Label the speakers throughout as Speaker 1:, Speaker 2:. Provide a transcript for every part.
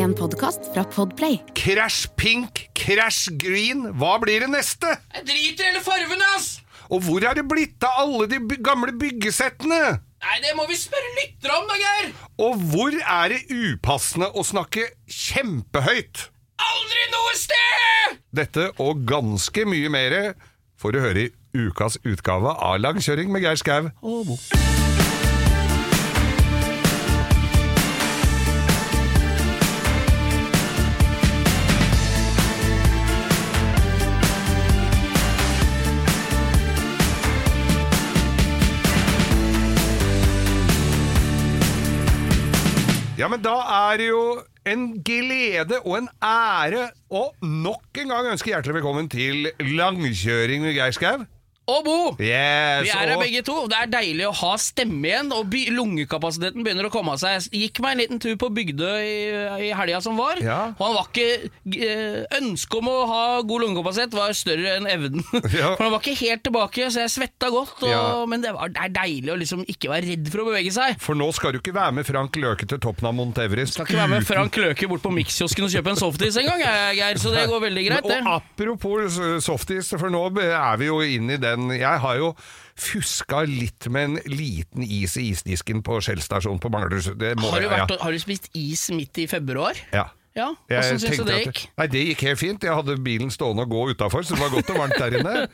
Speaker 1: En podkast fra Podplay.
Speaker 2: Crash Pink, Crash Green, hva blir det neste?
Speaker 3: Jeg driter i hele fargen, ass!
Speaker 2: Og hvor er det blitt av alle de by gamle byggesettene?
Speaker 3: Nei, det må vi spørre lyttere om, da, Geir!
Speaker 2: Og hvor er det upassende å snakke kjempehøyt?
Speaker 3: Aldri noe sted!
Speaker 2: Dette og ganske mye mer får du høre i ukas utgave av Langkjøring med Geir Skau. Ja, men da er det jo en glede og en ære å nok en gang ønske hjertelig velkommen til Langkjøring med Geir Skau.
Speaker 3: Og Bo!
Speaker 2: Yes,
Speaker 3: Vi er her
Speaker 2: og-
Speaker 3: begge to. Det er deilig å ha stemme igjen, og lungekapasiteten begynner å komme av seg. Gikk meg en liten tur på Bygdøy i, i helga som var,
Speaker 2: Ja.
Speaker 3: og han var ikke eh, Ønsket om å ha god lungekapasitet var større enn evnen.
Speaker 2: Ja.
Speaker 3: For han var ikke helt tilbake, så jeg svetta godt, og,
Speaker 2: Ja.
Speaker 3: men det, var, det er deilig å liksom ikke være redd for å bevege seg.
Speaker 2: For nå skal du ikke være med Frank Løke til toppen av Mount Everest.
Speaker 3: Skal ikke være med Frank Løke bort på Mixkiosken og kjøpe en softis engang, Geir, så det går veldig greit, det.
Speaker 2: Og apropos softis, for nå er vi jo inne i den Jeg har jo fuska litt med en liten is i isdisken på Skjell stasjon på Manglerud.
Speaker 3: Har har du spist is midt i februar?
Speaker 2: Ja.
Speaker 3: Ja, Hvordan syns du det
Speaker 2: at-
Speaker 3: gikk?
Speaker 2: Nei, Det gikk helt fint. Jeg hadde bilen stående og gå utafor, så det var godt og varmt der inne.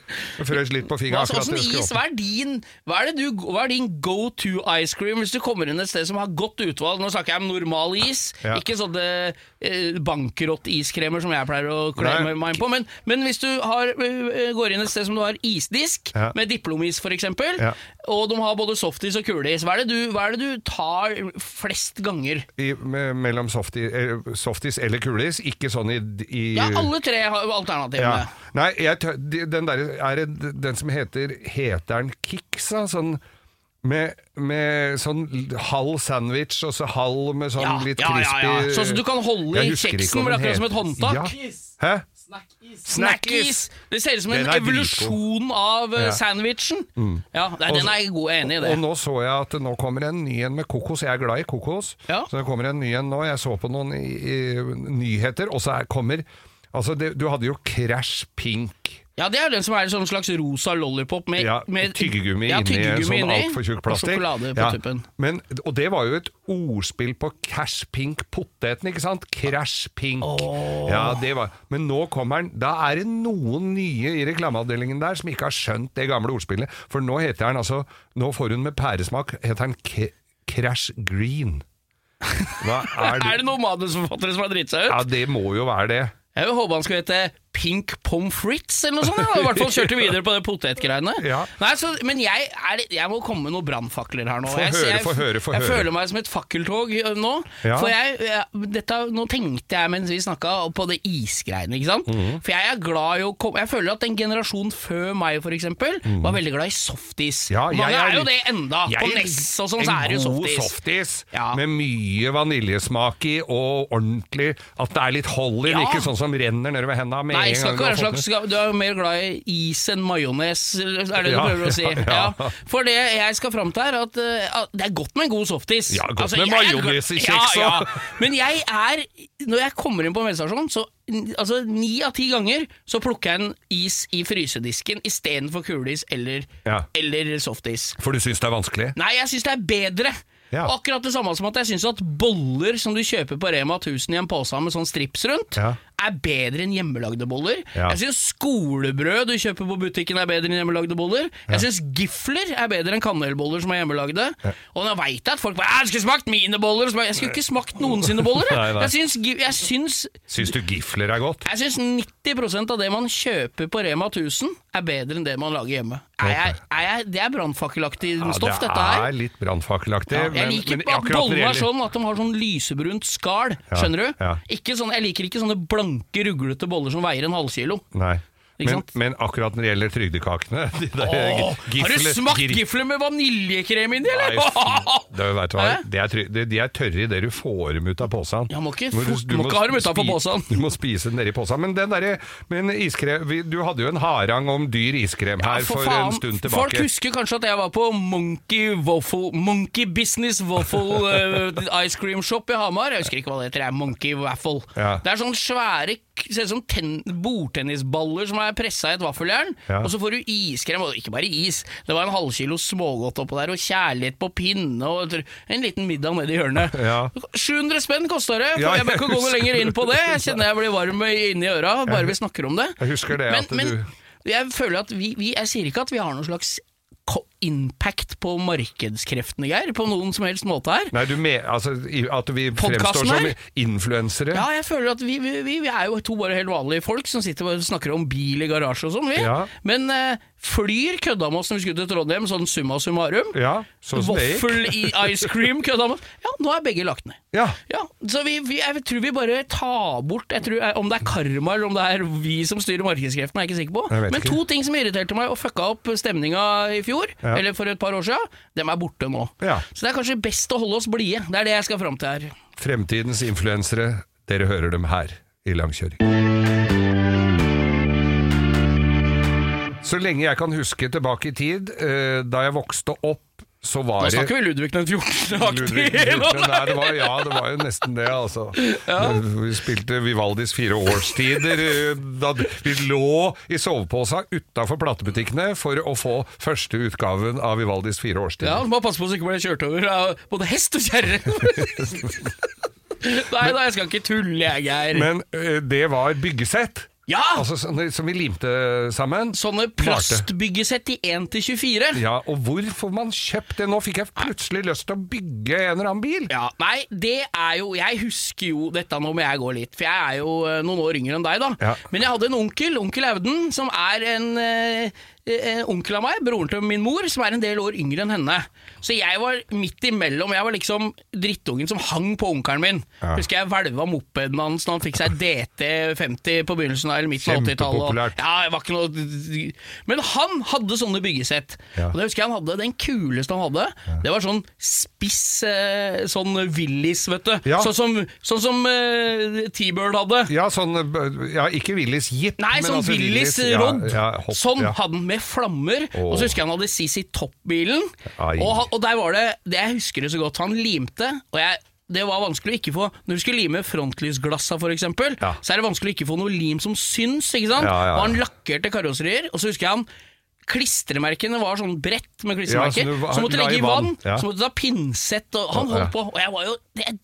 Speaker 2: Frøs litt på fingeren.
Speaker 3: Altså,
Speaker 2: akkurat
Speaker 3: is, hva er din Hva er, du, hva er din go to ice cream hvis du kommer inn et sted som har godt utvalg? Nå snakker jeg om normal is,
Speaker 2: Ja.
Speaker 3: ikke sånne eh, bankerott-iskremer som jeg pleier å klemme meg inn på. Men, men hvis du har, eh, går inn et sted som du har isdisk,
Speaker 2: Ja.
Speaker 3: med diplomis f.eks.,
Speaker 2: Ja.
Speaker 3: Og de har både softis og kuleis, hva, det du- hva er det du tar flest ganger?
Speaker 2: I, mellom eh, softis eller kulis, ikke sånn i, i
Speaker 3: Ja, alle tre har alternativene.
Speaker 2: Ja. Nei, jeg, den der er den som heter Heter den Kiksa? Sånn med, med sånn halv sandwich og så halv med sånn
Speaker 3: Ja,
Speaker 2: litt
Speaker 3: ja, ja, ja. Sånn som du kan holde i kjeksen, akkurat som et håndtak.
Speaker 2: Ja. Hæ?
Speaker 3: Snackis! Det ser ut som en evolusjon av eh,
Speaker 2: Ja.
Speaker 3: sandwichen. Ja, nei, den er jeg god, enig i det.
Speaker 2: Og nå så jeg at det nå kommer en ny en med kokos. Jeg er glad i kokos.
Speaker 3: Ja.
Speaker 2: Så det kommer en ny en nå. Jeg så på noen i, i, nyheter, og så er, kommer Altså, det, du hadde jo Crash Pink.
Speaker 3: Ja, Det er den som er en sånn slags rosa lollipop med,
Speaker 2: Ja,
Speaker 3: med
Speaker 2: tyggegummi
Speaker 3: ja,
Speaker 2: inni
Speaker 3: en
Speaker 2: sånn altfor tjukk
Speaker 3: Og
Speaker 2: plastikk.
Speaker 3: sjokolade på
Speaker 2: Ja,
Speaker 3: tuppen.
Speaker 2: Men, og det var jo et ordspill på Cash Pink poteten, ikke sant? Crash Pink. Ja, det var Men nå kommer den Da er det noen nye i reklameavdelingen der som ikke har skjønt det gamle ordspillet. For nå heter den altså Nå får hun med pæresmak Heter den Crash Green. Hva er det?
Speaker 3: Er det noen manusforfattere som har dritt seg ut?
Speaker 2: Ja, det må jo være det.
Speaker 3: Jeg håper han skal hete Pink Pommes Frites eller noe sånt. ja. I hvert fall kjørte videre på det potetgreiene.
Speaker 2: Ja.
Speaker 3: Nei, så, Men jeg, er, jeg må komme med noen brannfakler her nå.
Speaker 2: Få
Speaker 3: jeg,
Speaker 2: høre,
Speaker 3: jeg,
Speaker 2: få høre, få
Speaker 3: jeg
Speaker 2: høre.
Speaker 3: føler meg som et fakkeltog nå.
Speaker 2: Ja.
Speaker 3: For jeg, jeg, dette, Nå tenkte jeg mens vi snakka på det isgreiene, ikke sant.
Speaker 2: Mm.
Speaker 3: For jeg er glad i å komme Jeg føler at en generasjon før meg, for eksempel, var veldig glad i softis.
Speaker 2: Ja, jeg
Speaker 3: Mange er,
Speaker 2: er
Speaker 3: jo det enda. På Ness og sånn, så er det jo
Speaker 2: En god
Speaker 3: softis.
Speaker 2: softis med mye vaniljesmak i, og ordentlig At det er litt hold i den, ikke sånn som renner nedover henda med
Speaker 3: Nei, skal ikke være slags, skal, du er mer glad i is enn majones, er det du
Speaker 2: Ja,
Speaker 3: prøver å si.
Speaker 2: ja, ja.
Speaker 3: For det jeg skal fram til, er at, uh, at det er godt med en god softis.
Speaker 2: Ja, godt med
Speaker 3: jeg er
Speaker 2: majones i kjeks
Speaker 3: ja, ja. Men jeg er, når jeg kommer inn på en bensinstasjon, så altså, ni av ti ganger så plukker jeg en is i frysedisken istedenfor kuleis eller, eller softis.
Speaker 2: For du syns det er vanskelig?
Speaker 3: Nei, jeg syns det er bedre.
Speaker 2: Ja.
Speaker 3: Akkurat det samme som at jeg syns at boller som du kjøper på Rema 1000 i en pose med sånn strips rundt,
Speaker 2: Ja.
Speaker 3: Er bedre enn hjemmelagde boller.
Speaker 2: Ja.
Speaker 3: Jeg syns skolebrød du kjøper på butikken er bedre enn hjemmelagde boller. Jeg syns gifler er bedre enn kanelboller som er hjemmelagde. Og nå veit jeg at folk bare 'Jeg skulle smakt mine boller'. Jeg skulle ikke smakt noensinne boller. jeg. Jeg syns, jeg syns
Speaker 2: Syns du gifler er godt?
Speaker 3: jeg syns 90 av det man kjøper på Rema 1000 er bedre enn det man lager hjemme. Er jeg, er jeg, det er brannfakkelaktig
Speaker 2: Ja,
Speaker 3: stoff,
Speaker 2: det
Speaker 3: dette her.
Speaker 2: Det er litt brannfakkelaktig.
Speaker 3: Ja, jeg liker
Speaker 2: men
Speaker 3: at
Speaker 2: akkurat
Speaker 3: bollene er sånn at de har sånn lysebrunt skall, skjønner du? sånn, jeg liker ikke sånne blanke, ruglete boller som veier en halvkilo.
Speaker 2: Nei. Men, men akkurat når det gjelder trygdekakene de der
Speaker 3: Åh, har du smakt gifler med vaniljekrem inni, eller?
Speaker 2: Nei, det, vet du hva, de er, try- de er tørre i det du får dem ut av posen.
Speaker 3: Ja, må ikke
Speaker 2: Må du- du
Speaker 3: må ikke ha dem
Speaker 2: utafor
Speaker 3: posen.
Speaker 2: Du må spise den nedi posen. Men den der, men iskrem vi- Du hadde jo en harang om dyr iskrem her for,
Speaker 3: faen,
Speaker 2: en stund tilbake.
Speaker 3: Folk husker kanskje at jeg var på Monkey Waffle Monkey Business Waffle uh, Ice Cream Shop i Hamar. Jeg husker ikke hva det heter. det er Monkey Waffle.
Speaker 2: Ja.
Speaker 3: Det er sånne svære ser ut som ten, bordtennisballer som er pressa i et vaffeljern.
Speaker 2: Ja.
Speaker 3: Og så får du iskrem, og ikke bare is. Det var en halvkilo smågodt oppå der, og kjærlighet på pinne, og en liten middag nedi hjørnet.
Speaker 2: Ja.
Speaker 3: 700 spenn kosta det!
Speaker 2: Ja,
Speaker 3: jeg bør ikke gå noe lenger inn på det. Jeg kjenner jeg blir varm inni øra bare vi snakker om det.
Speaker 2: Jeg husker det
Speaker 3: Men,
Speaker 2: at
Speaker 3: men jeg føler at vi, vi Jeg sier ikke at vi har noen slags impact på markedskreftene, Geir, på noen som helst måte her.
Speaker 2: Nei, du med, altså, at vi fremstår som
Speaker 3: her?
Speaker 2: influensere.
Speaker 3: Ja, jeg føler at vi, vi, vi, vi er jo to bare helt vanlige folk som sitter og snakker om bil i garasje og sånn, vi.
Speaker 2: Ja.
Speaker 3: Men eh, Flyr kødda med oss når vi skulle til Trondheim, sånn summa summarum.
Speaker 2: Ja, sånn som.
Speaker 3: Waffle i ice cream kødda med oss. Ja, nå er begge lagt ned.
Speaker 2: Ja.
Speaker 3: Ja, så vi, vi, jeg tror vi bare tar bort jeg tror, Om det er karma eller om det er vi som styrer markedskreftene, er jeg ikke sikker på. Men
Speaker 2: ikke.
Speaker 3: to ting som irriterte meg og fucka opp stemninga i fjor,
Speaker 2: Ja.
Speaker 3: eller for et par år siden, dem er borte nå.
Speaker 2: Ja.
Speaker 3: Så det er kanskje best å holde oss blide. Det er det jeg skal fram til her.
Speaker 2: Fremtidens influensere, dere hører dem her i Langkjøring. Så lenge jeg kan huske tilbake i tid, eh, da jeg vokste opp, så var det
Speaker 3: snakker vi Ludvig den 14.
Speaker 2: Ludvig Ludvig, Nei, det var, ja, det var jo nesten det, altså. Vi spilte Vivaldis fire årstider. eh, Da vi lå i soveposa utafor platebutikkene for å få første utgaven av Vivaldis fire
Speaker 3: Ja,
Speaker 2: årstider.
Speaker 3: du må passe på så du ikke blir kjørt over av både hest og kjerre. Nei da, jeg skal ikke tulle, jeg, Geir.
Speaker 2: Men eh, det var byggesett.
Speaker 3: Ja!
Speaker 2: Altså, sånne som vi limte sammen.
Speaker 3: Sånne plastbyggesett i 1 til 24.
Speaker 2: Ja, og hvor får man kjøpt det? Nå fikk jeg plutselig lyst til å bygge en eller annen bil.
Speaker 3: Ja, Nei, det er jo Jeg husker jo dette, nå må jeg gå litt, for jeg er jo eh, noen år yngre enn deg, da.
Speaker 2: Ja.
Speaker 3: Men jeg hadde en onkel, onkel Auden, som er en, eh, en onkel av meg, broren til min mor, som er en del år yngre enn henne. Så jeg var midt imellom. Jeg var liksom drittungen som hang på onkelen min.
Speaker 2: Ja.
Speaker 3: Husker jeg hvelva mopeden hans da han fikk seg DT50 på begynnelsen av eller midten av 80-tallet. Ja, det var ikke noe Men han hadde sånne byggesett.
Speaker 2: Ja.
Speaker 3: Og det husker jeg han hadde Den kuleste han hadde, det var sånn spiss eh, Sånn Willis, vet du.
Speaker 2: Ja.
Speaker 3: Sånn som, sånn som eh, T-Bird hadde.
Speaker 2: Ja, sånn eh, Ja, ikke Willis Jip,
Speaker 3: Nei,
Speaker 2: men
Speaker 3: sånn
Speaker 2: altså
Speaker 3: Willis
Speaker 2: ja, ja, hopp,
Speaker 3: sånn
Speaker 2: ja.
Speaker 3: hadde han med flammer.
Speaker 2: Oh.
Speaker 3: Og så husker jeg han hadde CC Topp-bilen. Og, og der var det det Jeg husker det så godt. Han limte, og jeg det var vanskelig å ikke få Når du skulle lime frontlysglassa eksempel,
Speaker 2: Ja.
Speaker 3: så er det vanskelig å ikke få noe lim som syns. ikke sant?
Speaker 2: Ja, ja, ja.
Speaker 3: Og han lakkerte karosserier, og så husker jeg han Klistremerkene var sånn brett med klistremerker.
Speaker 2: Ja, så var-
Speaker 3: så måtte du legge i vann,
Speaker 2: vann, ja.
Speaker 3: så måtte du ta pinsett og Han holdt på. Og jeg var jo Jeg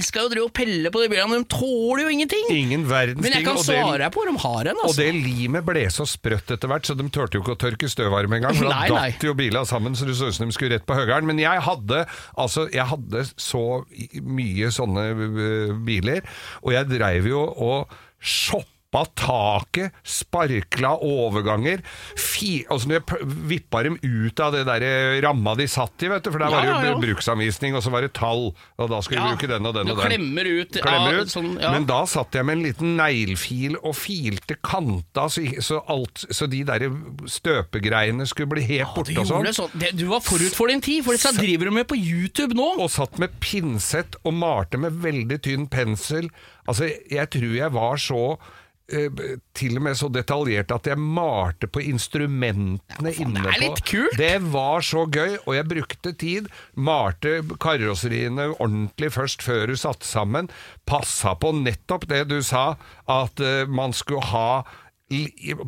Speaker 3: elska jo å drive og pelle på de bilene, de tåler jo ingenting!
Speaker 2: Ingen verdens
Speaker 3: Men jeg kan svare deg på hvor de har en, altså.
Speaker 2: Og
Speaker 3: altså.
Speaker 2: det limet ble så sprøtt etter hvert, så de turte jo ikke å tørke støv av dem engang. For da datt jo bilene sammen, så det så ut som de skulle rett på høgeren. Men jeg hadde, altså, jeg hadde så mye sånne øh, biler, og jeg dreiv jo og shoppa taket, sparkla overganger fi, og så vippa dem ut av det der ramma de satt i, vet du, for der
Speaker 3: Ja,
Speaker 2: var det jo
Speaker 3: ja, ja.
Speaker 2: bruksanvisning, og så var det tall, og da skulle vi bruke den og den og den.
Speaker 3: klemmer ut,
Speaker 2: Klemmer
Speaker 3: ja,
Speaker 2: ut.
Speaker 3: sånn, ja.
Speaker 2: Men da satt jeg med en liten neglefil og filte kanta, så, så, alt, så de der støpegreiene skulle bli helt borte og sånn.
Speaker 3: sånn. Det, du var forut for din tid, for dette driver du med på YouTube nå.
Speaker 2: Og satt med pinsett og malte med veldig tynn pensel. Altså, jeg tror jeg var så eh, til og med så detaljert at jeg malte på instrumentene innepå.
Speaker 3: litt kult.
Speaker 2: Det var så gøy, og jeg brukte tid. Malte karosseriene ordentlig først før du satte sammen. Passa på nettopp det du sa, at uh, man skulle ha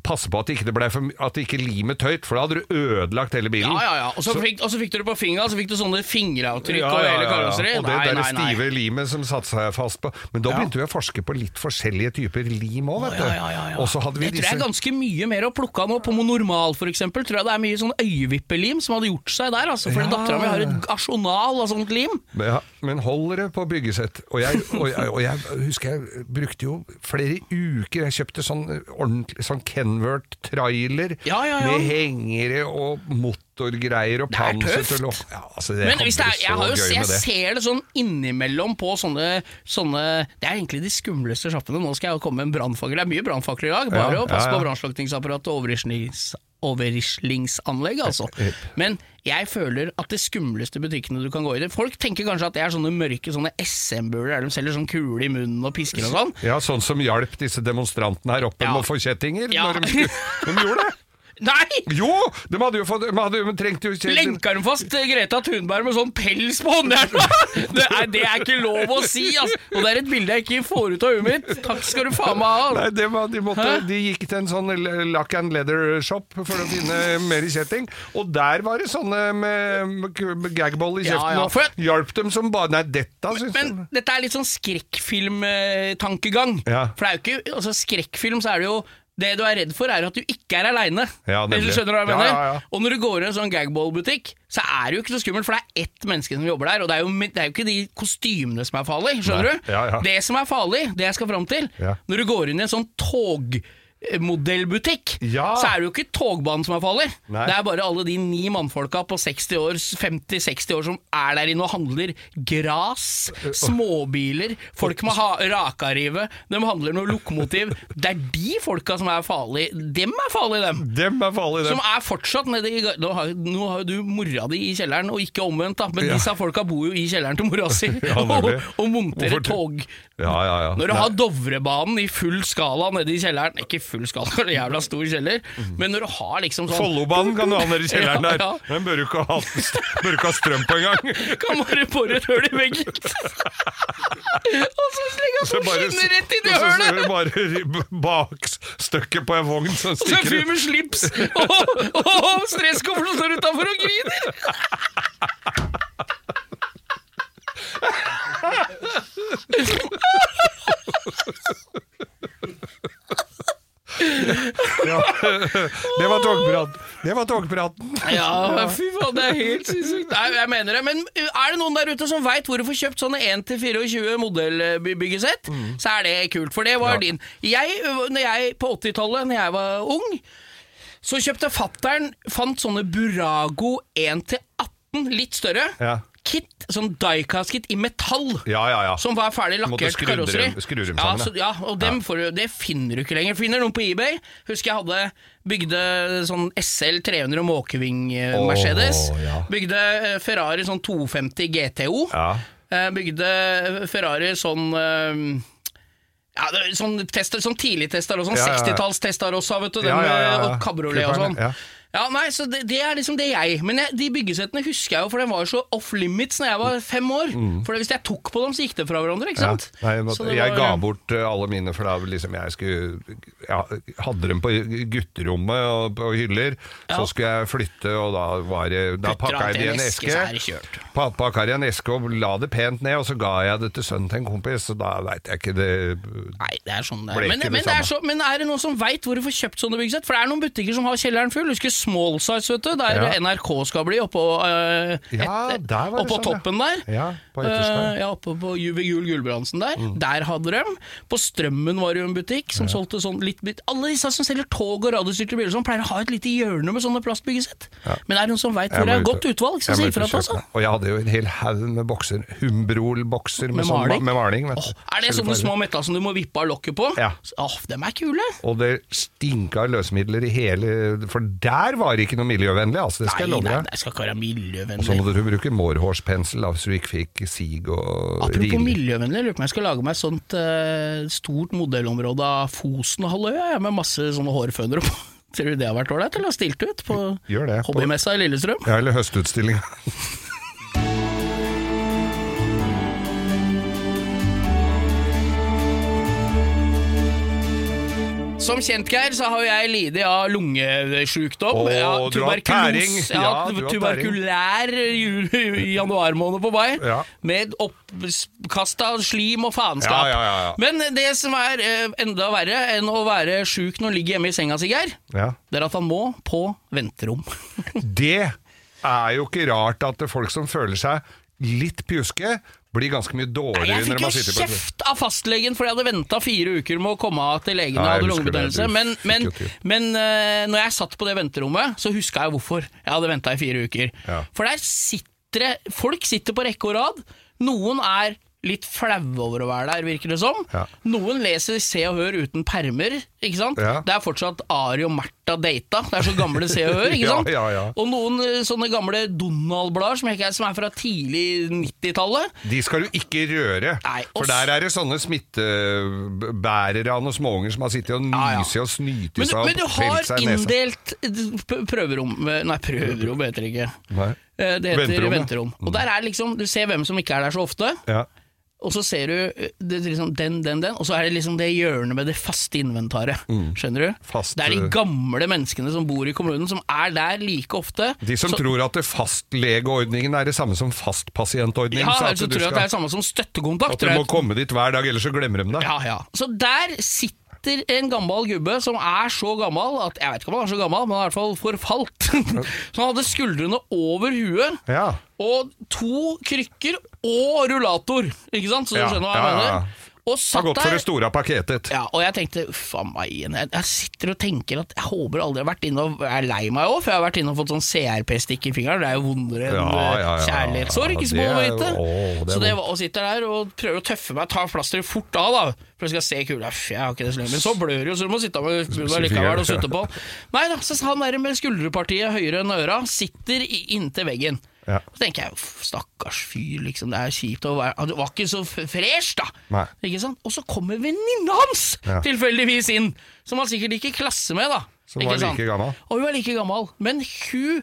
Speaker 2: Passe på at det ikke ble for, at ikke limet tøyt, for da hadde du ødelagt hele bilen.
Speaker 3: Ja, ja, ja. Og så, fikk, og så fikk du det på fingeren, så fikk du sånne fingeravtrykk
Speaker 2: Ja,
Speaker 3: og
Speaker 2: ja,
Speaker 3: hele
Speaker 2: ja, ja.
Speaker 3: karosseriet.
Speaker 2: Og det
Speaker 3: Nei,
Speaker 2: der
Speaker 3: nei, nei.
Speaker 2: stive limet som satte seg fast på Men da begynte vi å forske på litt forskjellige typer lim òg, vet du.
Speaker 3: Ja, ja, ja, ja.
Speaker 2: Og så hadde vi
Speaker 3: det tror jeg er ganske mye mer å plukke av nå. På normal eksempel, tror jeg det er mye sånn øyevippelim som hadde gjort seg der. Altså, fordi
Speaker 2: Ja.
Speaker 3: dattera mi har et arsenal av sånt lim.
Speaker 2: ja, Men holder det på byggesett. Og jeg, og, jeg, og jeg husker jeg brukte jo flere uker Jeg kjøpte sånn ordentlig sånn Kenworth-trailer
Speaker 3: Ja, ja, ja.
Speaker 2: med hengere og motorgreier og
Speaker 3: tøft.
Speaker 2: til å ja, altså, det
Speaker 3: Men hvis det er,
Speaker 2: så
Speaker 3: jeg, har jo,
Speaker 2: gøy
Speaker 3: jeg ser det sånn innimellom på sånne, sånne Det er egentlig de skumleste sjappene. Nå skal jeg jo komme med en brannfakkel. Det er mye brannfakler i dag. Bare å passe på brannslukningsapparatet og overrislings, overrislingsanlegg, altså. Men jeg føler at det skumleste butikkene du kan gå i det Folk tenker kanskje at det er sånne mørke sånne SM-buler der de selger sånn kule i munnen og pisker og sånn.
Speaker 2: Ja, Sånn som hjalp disse demonstrantene her oppe
Speaker 3: Ja.
Speaker 2: med å få kjettinger?
Speaker 3: Ja.
Speaker 2: Når de, de gjorde det!
Speaker 3: Nei!
Speaker 2: Jo! De hadde jo fått De, hadde, jo trengt jo Lenka
Speaker 3: Lenker de fast Greta Thunberg med sånn pels på håndjerna! Det, er- det er ikke lov å si, altså. Og det er et bilde jeg ikke får ut av huet mitt. Takk skal du faen meg ha.
Speaker 2: Nei, det var, de, måtte,
Speaker 3: Hæ?
Speaker 2: de gikk til en sånn lock and leather shop for å finne mer kjetting, og der var det sånne med, med, med gagball i
Speaker 3: Ja,
Speaker 2: kjeften
Speaker 3: ja,
Speaker 2: og
Speaker 3: for-
Speaker 2: hjalp dem som bare Nei, dette syns
Speaker 3: Men
Speaker 2: jeg
Speaker 3: dette er litt sånn skrekkfilmtankegang.
Speaker 2: Ja.
Speaker 3: For det er jo ikke altså Skrekkfilm så er det jo det du er redd for, er at du ikke er aleine.
Speaker 2: Ja, nemlig.
Speaker 3: skjønner du hva jeg
Speaker 2: Ja,
Speaker 3: mener?
Speaker 2: ja, ja.
Speaker 3: Og når du går i en sånn gagball-butikk, så er det jo ikke så skummelt, for det er ett menneske som jobber der, og det er jo, det er jo ikke de kostymene som er farlige, skjønner
Speaker 2: Nei.
Speaker 3: du? Det som er farlig, det jeg skal fram til, når du går inn i en sånn togmodellbutikk,
Speaker 2: Ja.
Speaker 3: så er det jo ikke togbanen som er farlig.
Speaker 2: Nei.
Speaker 3: Det er bare alle de ni mannfolka på 60 år, 50-60 år som er der inne og handler gras, småbiler, folk med rakarive, de handler noe lokomotiv. Det er de folka som er farlige. Dem er farlige, dem.
Speaker 2: Dem er farlige, dem.
Speaker 3: Som er fortsatt nede i Nå har, nå har du mora di i kjelleren, og ikke omvendt, da. Men
Speaker 2: Ja.
Speaker 3: disse folka bor jo i kjelleren til mora si
Speaker 2: Ja,
Speaker 3: og, og monterer tog.
Speaker 2: Ja, ja, ja.
Speaker 3: Når du har Dovrebanen i full skala nede i kjelleren Ikke full skala, det er en jævla stor kjeller, men når du har liksom sånn
Speaker 2: Follobanen kan du ha nedi kjelleren der.
Speaker 3: ja.
Speaker 2: Den bør du ikke ha, bør ikke ha strøm på engang.
Speaker 3: Kan bare bore et hull i veggen. og så slenger han
Speaker 2: Så
Speaker 3: skinner rett i
Speaker 2: og så ser
Speaker 3: hølet!
Speaker 2: du bare bakstykket på en vogn som
Speaker 3: Og så en fyr med slips og, og stresskoffer som står utafor og griner!
Speaker 2: Ja. Det var togpraten. Det var togpraten.
Speaker 3: Ja, fy faen, det er helt sinnssykt. Nei, jeg mener det. Men uh, er det noen der ute som veit hvor du får kjøpt sånne 1-24 modellbyggesett, så er det kult. For det var
Speaker 2: Ja.
Speaker 3: din. Jeg, uh, når jeg, på 80-tallet, når jeg var ung, så kjøpte fattern Fant sånne Burago 1-18, litt større.
Speaker 2: Ja.
Speaker 3: Kit, sånn diecast-kit i metall.
Speaker 2: Ja, ja, ja.
Speaker 3: Som var ferdig
Speaker 2: Måtte
Speaker 3: lakkert
Speaker 2: skru dem-
Speaker 3: karosseri.
Speaker 2: skru dem
Speaker 3: ja,
Speaker 2: sammen,
Speaker 3: så, ja, og dem får du, det finner du ikke lenger. Finner noen på eBay. Husker jeg hadde bygde sånn SL 300 Måkeving eh,
Speaker 2: Åh,
Speaker 3: Mercedes.
Speaker 2: ja.
Speaker 3: Bygde eh, Ferrari sånn 250 GTO.
Speaker 2: Ja.
Speaker 3: Eh, Bygde Ferrari sånn eh, ja, det er sånn, tester, sånn tidlig tester og sånn
Speaker 2: Ja, ja, ja.
Speaker 3: 60-tallstester også, vet du. Den
Speaker 2: Ja, ja, ja, ja.
Speaker 3: med og kabriolet og sånn.
Speaker 2: Ja.
Speaker 3: Ja, nei, så det, det er liksom det jeg Men jeg, de byggesettene husker jeg jo, for den var jo så off limits Når jeg var fem år. For hvis jeg tok på dem, så gikk det fra hverandre, ikke
Speaker 2: sant? Ja. Nei, nå,
Speaker 3: Så
Speaker 2: jeg
Speaker 3: var-
Speaker 2: ga bort eh, alle mine, for da liksom jeg skulle ja, Hadde dem på gutterommet og på hyller.
Speaker 3: Ja.
Speaker 2: Så skulle jeg flytte, og da var det Da pakka jeg det i en
Speaker 3: eske, så
Speaker 2: Pakka i en eske og la det pent ned, og så ga jeg det til sønnen til en kompis, og da veit jeg ikke det
Speaker 3: Nei, det er sånn det er. Men, men, det er så, men er det noen som veit hvor du får kjøpt sånne byggesett? For det er noen butikker som har kjelleren full. Husker Small Size, vet du, der
Speaker 2: Ja.
Speaker 3: NRK skal bli, oppå, uh,
Speaker 2: Ja, der
Speaker 3: oppå
Speaker 2: sånn, ja.
Speaker 3: toppen der.
Speaker 2: Ja, på.
Speaker 3: Eh, ja, oppe på ved Jul Gulbrandsen der.
Speaker 2: Mm.
Speaker 3: Der hadde de. På Strømmen var det jo en butikk som solgte sånn litt bit Alle disse som selger tog og radiostyrte biler, sånn, pleier å ha et lite hjørne med sånne plastbyggesett. Men er det noen som veit hvor det er godt utvalg, så si ifra til oss.
Speaker 2: Og jeg hadde jo en hel haug med bokser. Humbrol-bokser med,
Speaker 3: Med
Speaker 2: sånn,
Speaker 3: maling?
Speaker 2: med maling vet du.
Speaker 3: Er det sånne små metta som du må vippe av lokket på?
Speaker 2: Ja.
Speaker 3: Åh, dem er kule!
Speaker 2: Og det stinka løsmidler i hele For der var ikke noe miljøvennlig, altså. Det skal jeg
Speaker 3: Nei,
Speaker 2: deg.
Speaker 3: nei, det skal ikke være miljøvennlig.
Speaker 2: Og så
Speaker 3: må
Speaker 2: måtte du bruke mårhårspensel så du ikke fikk sig og
Speaker 3: Apropos miljøvennlig, jeg lurer på om jeg skal lage meg et sånt uh, stort modellområde av Fosenhalvøya, med masse sånne hårfønere på. Tror du det har vært ålreit, eller har stilt ut På- hobbymessa i Lillestrøm?
Speaker 2: Ja, eller høstutstillinga.
Speaker 3: Som kjent, Geir, så har jo jeg lidd av lungesjukdom.
Speaker 2: Åh,
Speaker 3: ja,
Speaker 2: du har tæring.
Speaker 3: Ja,
Speaker 2: Ja,
Speaker 3: tuberkulær januar måned på vei.
Speaker 2: Ja.
Speaker 3: Med oppkast av slim og faenskap.
Speaker 2: Ja.
Speaker 3: Men det som er eh, enda verre enn å være sjuk når han ligger hjemme i senga si, Geir, det er at han må på venterom.
Speaker 2: Det er jo ikke rart at folk som føler seg litt pjuske, blir ganske mye dårligere
Speaker 3: jeg
Speaker 2: når
Speaker 3: fikk
Speaker 2: man
Speaker 3: jo
Speaker 2: sitter på
Speaker 3: kjeft av fastlegen fordi jeg hadde venta fire uker med å komme til legen og hadde lungebetennelse. Men, men, men uh, når jeg satt på det venterommet, så huska jeg hvorfor jeg hadde venta i fire uker.
Speaker 2: Ja.
Speaker 3: For der sitter det Folk sitter på rekke og rad. Noen er litt flaue over å være der, virker det som.
Speaker 2: Ja.
Speaker 3: Noen leser Se og Hør uten permer, ikke sant.
Speaker 2: Ja.
Speaker 3: Det er fortsatt Ari og Märtha data. Det er så gamle Se og Hør, ikke sant.
Speaker 2: ja, ja.
Speaker 3: Og noen eh, sånne gamle Donald-blader som, som er fra tidlig 90-tallet.
Speaker 2: De skal du ikke røre,
Speaker 3: Nei,
Speaker 2: for der er det sånne smittebærere av noen småunger som har sittet og
Speaker 3: Ja, ja.
Speaker 2: og snytt
Speaker 3: Men,
Speaker 2: seg og
Speaker 3: men du
Speaker 2: pelt
Speaker 3: har
Speaker 2: seg i nesa.
Speaker 3: inndelt eh, prøverom Nei, prøverom heter det ikke.
Speaker 2: Nei.
Speaker 3: Eh, Det heter
Speaker 2: Venterom, ja.
Speaker 3: venterom. Og der er liksom Du ser hvem som ikke er der så ofte,
Speaker 2: Ja.
Speaker 3: Og så ser du eh, det, liksom den, den, den, og så er det liksom det hjørnet med det faste inventaret. Skjønner du?
Speaker 2: Mm. Fast,
Speaker 3: det er de gamle menneskene som bor i kommunen, som er der like ofte.
Speaker 2: De som
Speaker 3: Så-
Speaker 2: tror at fastlegeordningen er det samme som fastpasientordningen.
Speaker 3: ja,
Speaker 2: så
Speaker 3: så tror jeg at det er det samme som støttekontakt.
Speaker 2: At du må komme dit hver dag, ellers så glemmer de deg.
Speaker 3: Ja, ja. Så der sitter en gammel gubbe som er så gammel at Jeg vet ikke om han er så gammel, men han er i hvert fall forfalt. så han hadde skuldrene over huet.
Speaker 2: Ja.
Speaker 3: Og to krykker og rullator, ikke sant? Så du skjønner hva jeg mener? Og
Speaker 2: Har gått for det store paketet.
Speaker 3: ja, og jeg tenkte, faen meg igjen jeg, jeg sitter og tenker at jeg håper aldri jeg har vært inne og er lei meg òg, for jeg har vært inne og fått sånn CRP-stikk i fingeren. Det er jo vondere enn
Speaker 2: Ja,
Speaker 3: eh,
Speaker 2: ja, ja.
Speaker 3: kjærlighetssorg,
Speaker 2: Ja,
Speaker 3: små
Speaker 2: det er-
Speaker 3: vite. Så det var, og sitter der og prøver å tøffe meg, ta plasteret fort av, da. For jeg skal se kula. Jeg har ikke det så lenge. Men så blør jo, så du må sitte med munnen likevel og sutte på. Nei da, så han der med skulderpartiet høyere enn øra sitter inntil veggen.
Speaker 2: Ja.
Speaker 3: Så tenker jeg, stakkars fyr, liksom, det er kjipt å være Du var ikke så fresh, da.
Speaker 2: Nei.
Speaker 3: Ikke sant? Og så kommer venninna hans
Speaker 2: Ja.
Speaker 3: tilfeldigvis inn, som han sikkert gikk i klasse med, da.
Speaker 2: Som
Speaker 3: Ikke
Speaker 2: var
Speaker 3: sant?
Speaker 2: like gammel.
Speaker 3: Og hun var like gammel. Men hun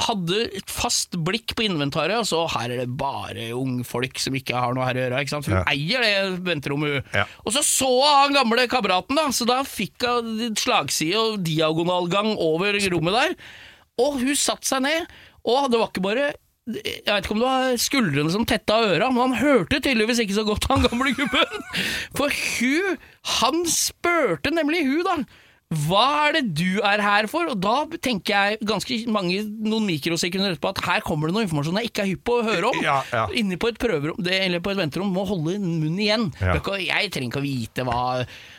Speaker 3: hadde et fast blikk på inventaret, og så her er det bare ungfolk som ikke har noe her å gjøre. Ikke sant? For hun
Speaker 2: Ja.
Speaker 3: eier det venterommet.
Speaker 2: Ja.
Speaker 3: Og så så han gamle kameraten, da, så da fikk hun slagside og diagonalgang over rommet der. Og hun satte seg ned, og det var ikke bare jeg vet ikke om det var skuldrene som tetta øra, men han hørte tydeligvis ikke så godt, han gamle gubben. For hun, han spurte nemlig hun da, hva er det du er her for? Og da tenker jeg ganske mange, noen mikrosekunder etterpå, at her kommer det noe informasjon jeg ikke er hypp på å høre om.
Speaker 2: Ja, ja.
Speaker 3: Inne på et prøverom, det, eller på et venterom, må holde munnen igjen.
Speaker 2: Ja.
Speaker 3: Jeg trenger ikke å vite hva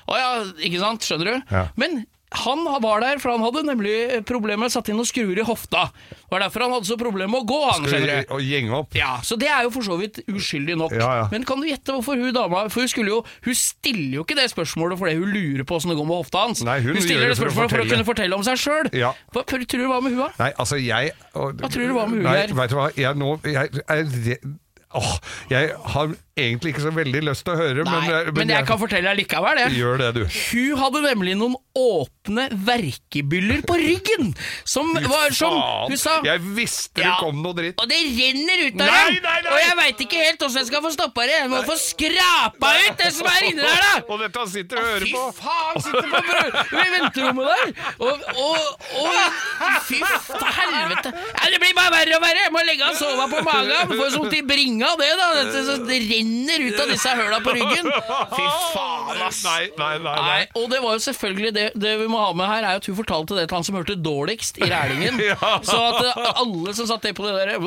Speaker 3: Å ja, ikke sant, skjønner du? Men han var der, for han hadde nemlig problemet satt inn noen skruer i hofta. Det var derfor han hadde så problemer med å gå, han, skjønner du.
Speaker 2: og gjenge opp?
Speaker 3: Ja, Så det er jo for så vidt uskyldig nok.
Speaker 2: Ja, ja.
Speaker 3: Men kan du gjette hvorfor hun dama For hun skulle jo Hun stiller jo ikke det spørsmålet fordi hun lurer på åssen det går med hofta hans.
Speaker 2: Nei, hun
Speaker 3: stiller
Speaker 2: gjør
Speaker 3: det
Speaker 2: spørsmålet for å
Speaker 3: for å, kunne fortelle om seg sjøl.
Speaker 2: Ja.
Speaker 3: Hva tror du var med hun, da?
Speaker 2: Nei, altså jeg og,
Speaker 3: Hva tror du var med hun
Speaker 2: Nei,
Speaker 3: her?
Speaker 2: vet du hva, jeg nå jeg jeg, jeg, Åh, jeg har egentlig ikke så veldig lyst til å høre,
Speaker 3: Nei,
Speaker 2: men,
Speaker 3: men, jeg kan fortelle deg likevel, det.
Speaker 2: Gjør det, du.
Speaker 3: Hun hadde nemlig noen åpne verkebyller på ryggen, som var som Hun sa
Speaker 2: Jeg visste
Speaker 3: Ja.
Speaker 2: kom noe dritt.
Speaker 3: Og det renner ut av
Speaker 2: Nei,
Speaker 3: dem!
Speaker 2: nei, nei!
Speaker 3: Og jeg veit ikke helt åssen jeg skal få stoppa det. Jeg må få skrapa ut det som er inni der, da!
Speaker 2: Og dette sitter og hører
Speaker 3: Fy
Speaker 2: på.
Speaker 3: faen, sitter på venterommet der! Og, og, og Fy helvete. Ja, det blir bare verre og verre. Jeg må legge han sova på magen. Får sånt i bringa det, da. Det, så det renner ut av disse høla på ryggen. Fy faen, ass.
Speaker 2: Nei, nei, nei. nei.
Speaker 3: Og det var jo selvfølgelig det, det vi må ha med her, er at hun fortalte det til han som hørte dårligst i rælingen.
Speaker 2: Ja.
Speaker 3: Så at eh, alle som satt det på det derre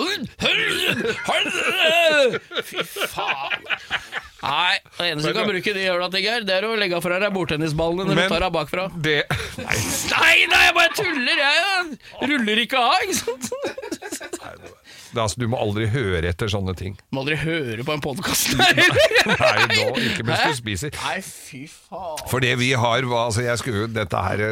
Speaker 3: Fy faen. Nei, det eneste du kan bruke de høla til, Geir, det er å legge fra deg bordtennisballene når
Speaker 2: Men-
Speaker 3: du tar deg bakfra.
Speaker 2: Det Nei,
Speaker 3: Nei, nei, jeg bare tuller. Jeg ruller ikke av, ikke sant?
Speaker 2: Det, altså, du må aldri høre etter sånne ting.
Speaker 3: Må aldri høre på en podkast.
Speaker 2: Nei, nå, ikke mens du spiser.
Speaker 3: Nei, fy faen.
Speaker 2: For det vi har var, altså jeg skulle dette her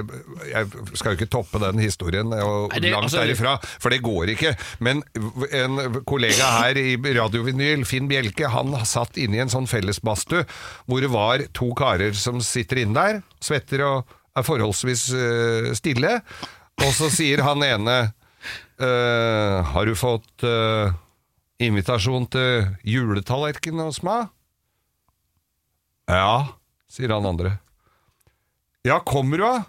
Speaker 2: Jeg skal jo ikke toppe den historien og
Speaker 3: Nei, det-
Speaker 2: langt
Speaker 3: altså-
Speaker 2: derifra, for det går ikke. Men en kollega her i Radiovinyl, Finn Bjelke, han satt inne i en sånn fellesbadstue hvor det var to karer som sitter inne der, svetter og er forholdsvis eh, stille. Og så sier han ene eh, Har du fått uh, invitasjon til juletallerken hos meg? Ja, sier han andre. Ja, kommer du, da?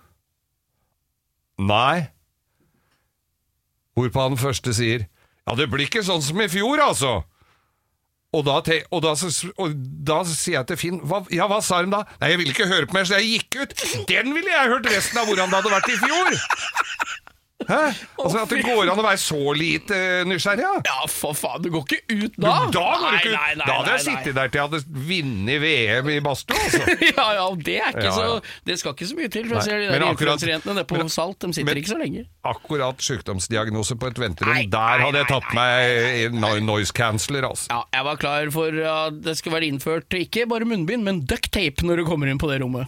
Speaker 2: Nei. Hvorpå han første sier Ja, det blir ikke sånn som i fjor, altså. Og da, te, og, da, og da sier jeg til Finn hva, Ja, hva sa hun da? Nei, jeg ville ikke høre på mer, så jeg gikk ut. Den ville jeg hørt resten av hvordan det hadde vært i fjor! Hæ? Altså At det går an å være så lite eh, nysgjerrig? Ja.
Speaker 3: Ja, for faen, du går ikke ut da?
Speaker 2: Da, går
Speaker 3: Nei,
Speaker 2: ikke ut.
Speaker 3: nei, nei,
Speaker 2: da hadde jeg sittet der til jeg hadde vunnet VM i badstue. Altså.
Speaker 3: ja, ja, det er
Speaker 2: Ja,
Speaker 3: så. Det skal ikke så mye til. For jeg ser de der influenserjentene nede på Salt, de sitter
Speaker 2: men-
Speaker 3: ikke så lenge.
Speaker 2: Akkurat sykdomsdiagnose på et venterom, der hadde jeg tatt meg no- noise canceller, altså.
Speaker 3: Ja, jeg var klar for at det skulle være innført ikke bare munnbind, men ducktape når du kommer inn på det rommet.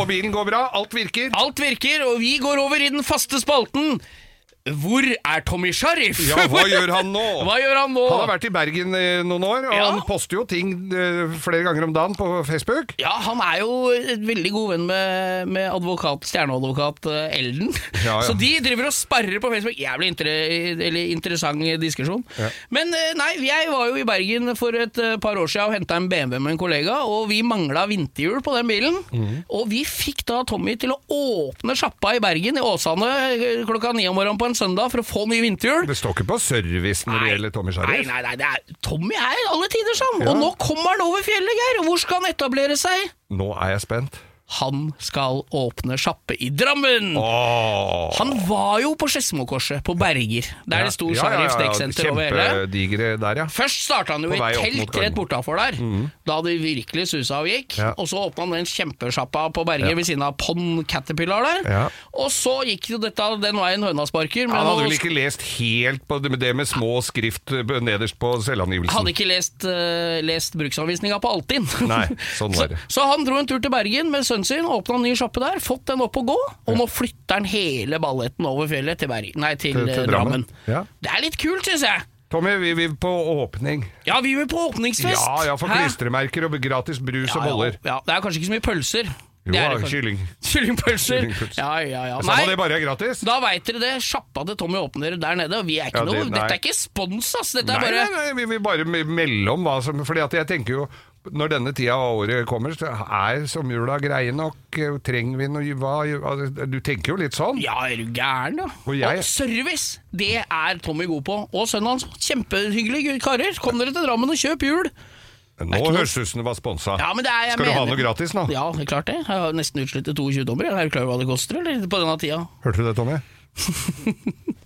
Speaker 2: Og bilen går bra, alt virker.
Speaker 3: Alt virker, og vi går over i den faste spalten. Hvor er Tommy Sharif?
Speaker 2: Ja, hva gjør han nå?
Speaker 3: Hva gjør han nå?
Speaker 2: Han har vært i Bergen i noen år, og
Speaker 3: Ja.
Speaker 2: han poster jo ting eh, flere ganger om dagen på Facebook.
Speaker 3: Ja, han er jo et veldig god venn med, med advokat, stjerneadvokat eh, Elden.
Speaker 2: Ja, ja.
Speaker 3: Så de driver og sparrer på Facebook. Jævlig inter eller interessant diskusjon. Men eh, nei, jeg var jo i Bergen for et par år siden og henta en BMW med en kollega, og vi mangla vinterhjul på den bilen.
Speaker 2: Mm.
Speaker 3: Og vi fikk da Tommy til å åpne sjappa i Bergen, i Åsane, klokka ni om morgenen på en søndag for å få nye vinterhjul.
Speaker 2: Det står ikke på service når det gjelder Tommy
Speaker 3: Nei,
Speaker 2: Sharif.
Speaker 3: nei, nei, det er, Tommy er alle tider sånn.
Speaker 2: Ja.
Speaker 3: Og nå kommer han over fjellet, Geir. Og hvor skal han etablere seg?
Speaker 2: Nå er jeg spent.
Speaker 3: Han skal åpne sjappe i Drammen!
Speaker 2: Oh.
Speaker 3: Han var jo på Skedsmokorset, på Berger, der det sto
Speaker 2: Ja, ja, ja, ja.
Speaker 3: Over hele.
Speaker 2: Der, ja.
Speaker 3: Først starta han jo i telt rett bortafor der. Da det virkelig susa og gikk.
Speaker 2: Ja.
Speaker 3: Og så åpna han den kjempesjappa på Berger
Speaker 2: Ja.
Speaker 3: ved siden av Pond Caterpillar der.
Speaker 2: Ja.
Speaker 3: Og så gikk jo dette den veien høna sparker. Men
Speaker 2: Han hadde vel ikke lest helt på det med, det med små skrift eh, nederst på selvangivelsen.
Speaker 3: hadde ikke lest, uh, lest bruksanvisninga på Altinn.
Speaker 2: Nei, sånn var det.
Speaker 3: Så, så han dro en tur til Bergen med sønnen sin, åpna en ny sjappe der, fått den opp å gå, og nå flytter han hele balletten over fjellet til, Berg, nei, til,
Speaker 2: Til- til
Speaker 3: eh, Drammen.
Speaker 2: Ja.
Speaker 3: Det er litt kult, syns jeg.
Speaker 2: Tommy, vi vil på åpning.
Speaker 3: Ja, vi vil på åpningsfest.
Speaker 2: Ja, ja, for klistremerker og gratis brus
Speaker 3: Ja,
Speaker 2: og boller.
Speaker 3: Ja, det er kanskje ikke så mye pølser.
Speaker 2: Jo,
Speaker 3: det det
Speaker 2: kylling.
Speaker 3: Kyllingpølser. Ja, ja, ja.
Speaker 2: Samme det bare er gratis.
Speaker 3: da veit dere det. Sjappa til Tommy åpner der nede. Og vi er ikke
Speaker 2: Ja, det-
Speaker 3: noe, dette er ikke spons, ass. Dette
Speaker 2: Nei,
Speaker 3: er bare
Speaker 2: nei, nei, vi vil bare me- melde om hva som Fordi at jeg tenker jo når denne tida av året kommer, så er sommerjula greie nok? Trenger vi noe hva, Du tenker jo litt sånn?
Speaker 3: Ja, er du gæren, da?
Speaker 2: Og jeg-
Speaker 3: service, det er Tommy god på. Og sønnen hans, kjempehyggelige karer. Kom dere til Drammen og kjøp jul!
Speaker 2: Nå høres det ut som det var sponsa.
Speaker 3: Ja, men det er, jeg
Speaker 2: Skal du ha noe gratis nå?
Speaker 3: Ja, det klart det. Jeg har nesten utslitt til 22 dommer. Er du klar over hva det koster, eller? På denne tida.
Speaker 2: Hørte du det, Tommy?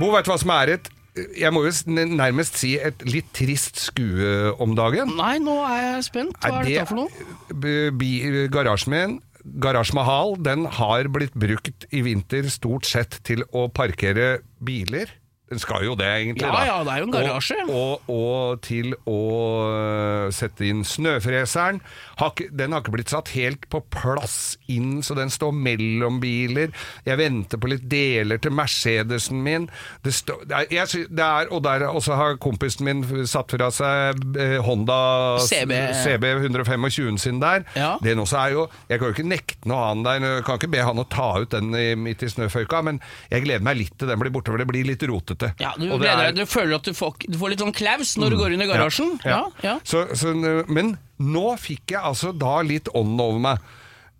Speaker 2: Bo, vet du hva som er et jeg må jo nærmest si et litt trist skue om dagen.
Speaker 3: Nei, nå er jeg spent. Hva er,
Speaker 2: det-
Speaker 3: dette for noe?
Speaker 2: B- Garasjen min, Garasje Mahal, den har blitt brukt i vinter stort sett til å parkere biler. Den skal jo det, egentlig.
Speaker 3: Ja,
Speaker 2: da.
Speaker 3: ja, det er jo en garasje.
Speaker 2: Og, og, og til å øh, sette inn snøfreseren. Har den har ikke blitt satt helt på plass inn, så den står mellom biler. Jeg venter på litt deler til Mercedesen min. Det står, det er, jeg, det er, og der også har kompisen min satt fra seg eh, Honda
Speaker 3: CB.
Speaker 2: CB 125 sin der.
Speaker 3: Ja.
Speaker 2: Den også er jo Jeg kan jo ikke nekte noe annet der. Jeg kan ikke be han å ta ut den midt i snøføyka, men jeg gleder meg litt til den blir borte, for det blir litt rotete.
Speaker 3: Ja, du,
Speaker 2: er-
Speaker 3: du føler at du får, du får litt sånn klaus når du går inn i garasjen? Ja, ja.
Speaker 2: Så, så, men nå fikk jeg altså da litt ånden over meg.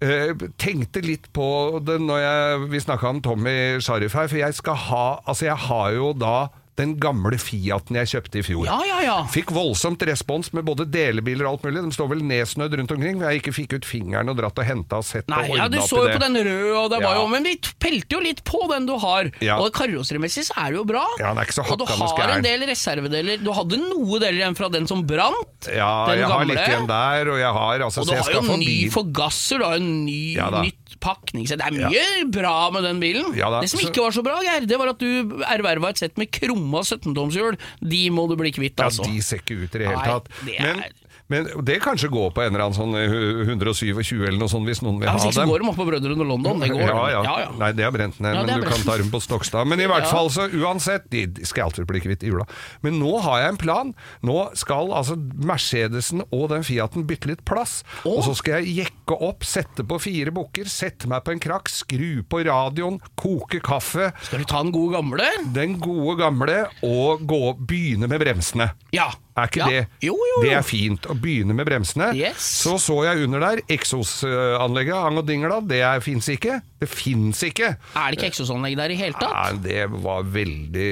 Speaker 2: Uh, tenkte litt på det når jeg, vi snakka om Tommy Sharif her, for jeg skal ha Altså, jeg har jo da den gamle Fiaten jeg kjøpte i fjor.
Speaker 3: Ja, ja, ja.
Speaker 2: Fikk voldsomt respons med både delebiler og alt mulig. De står vel nedsnødd rundt omkring. for Jeg ikke fikk ut fingeren og dratt og henta og sett
Speaker 3: Nei,
Speaker 2: og
Speaker 3: ja,
Speaker 2: ordna
Speaker 3: Du så jo på den røde, og det var jo, men vi pelte jo litt på den du har.
Speaker 2: Ja.
Speaker 3: Og karosserimessig så er det jo bra.
Speaker 2: Ja, den er ikke så
Speaker 3: og du har
Speaker 2: skæren.
Speaker 3: en del reservedeler. Du hadde noe deler igjen fra den som brant.
Speaker 2: Ja, jeg har litt igjen der, og jeg har altså
Speaker 3: Og du har jo en ny forgasser, du har jo en ny,
Speaker 2: Ja
Speaker 3: nytt pakningssett. Det er mye bra med den bilen.
Speaker 2: Ja da,
Speaker 3: det som ikke var så bra, Geir, det var at du erverva et sett med krumma 17-tomshjul. De må du bli kvitt, altså.
Speaker 2: Ja, de ser ikke ut i det hele
Speaker 3: Nei,
Speaker 2: tatt.
Speaker 3: det er-
Speaker 2: men det kanskje går på en eller annen sånn eh, 127 eller noe sånt, hvis noen vil
Speaker 3: Ja,
Speaker 2: ha
Speaker 3: hvis ikke så
Speaker 2: dem.
Speaker 3: går de opp på Brødrene London. Det går.
Speaker 2: Ja, ja.
Speaker 3: ja, ja.
Speaker 2: Nei, det er brent ned, men du kan ta dem på Stokstad. Men i hvert fall, så uansett, de skal alltid bli kvitt i jula. Men nå har jeg en plan. Nå skal altså Mercedesen og den Fiaten bytte litt plass.
Speaker 3: Å.
Speaker 2: Og så skal jeg jekke opp, sette på fire bukker, sette meg på en krakk, skru på radioen, koke kaffe.
Speaker 3: Skal du ta den gode gamle?
Speaker 2: Den gode gamle, og gå, begynne med bremsene.
Speaker 3: Ja.
Speaker 2: Er ikke
Speaker 3: ja.
Speaker 2: det
Speaker 3: Jo, jo, jo.
Speaker 2: Det er fint å begynne med bremsene.
Speaker 3: Yes.
Speaker 2: Så så jeg under der eksosanlegget, ang og dingla. Det fins ikke. Det fins ikke.
Speaker 3: Er det ikke eksosanlegg der i hele tatt?
Speaker 2: Nei, det var veldig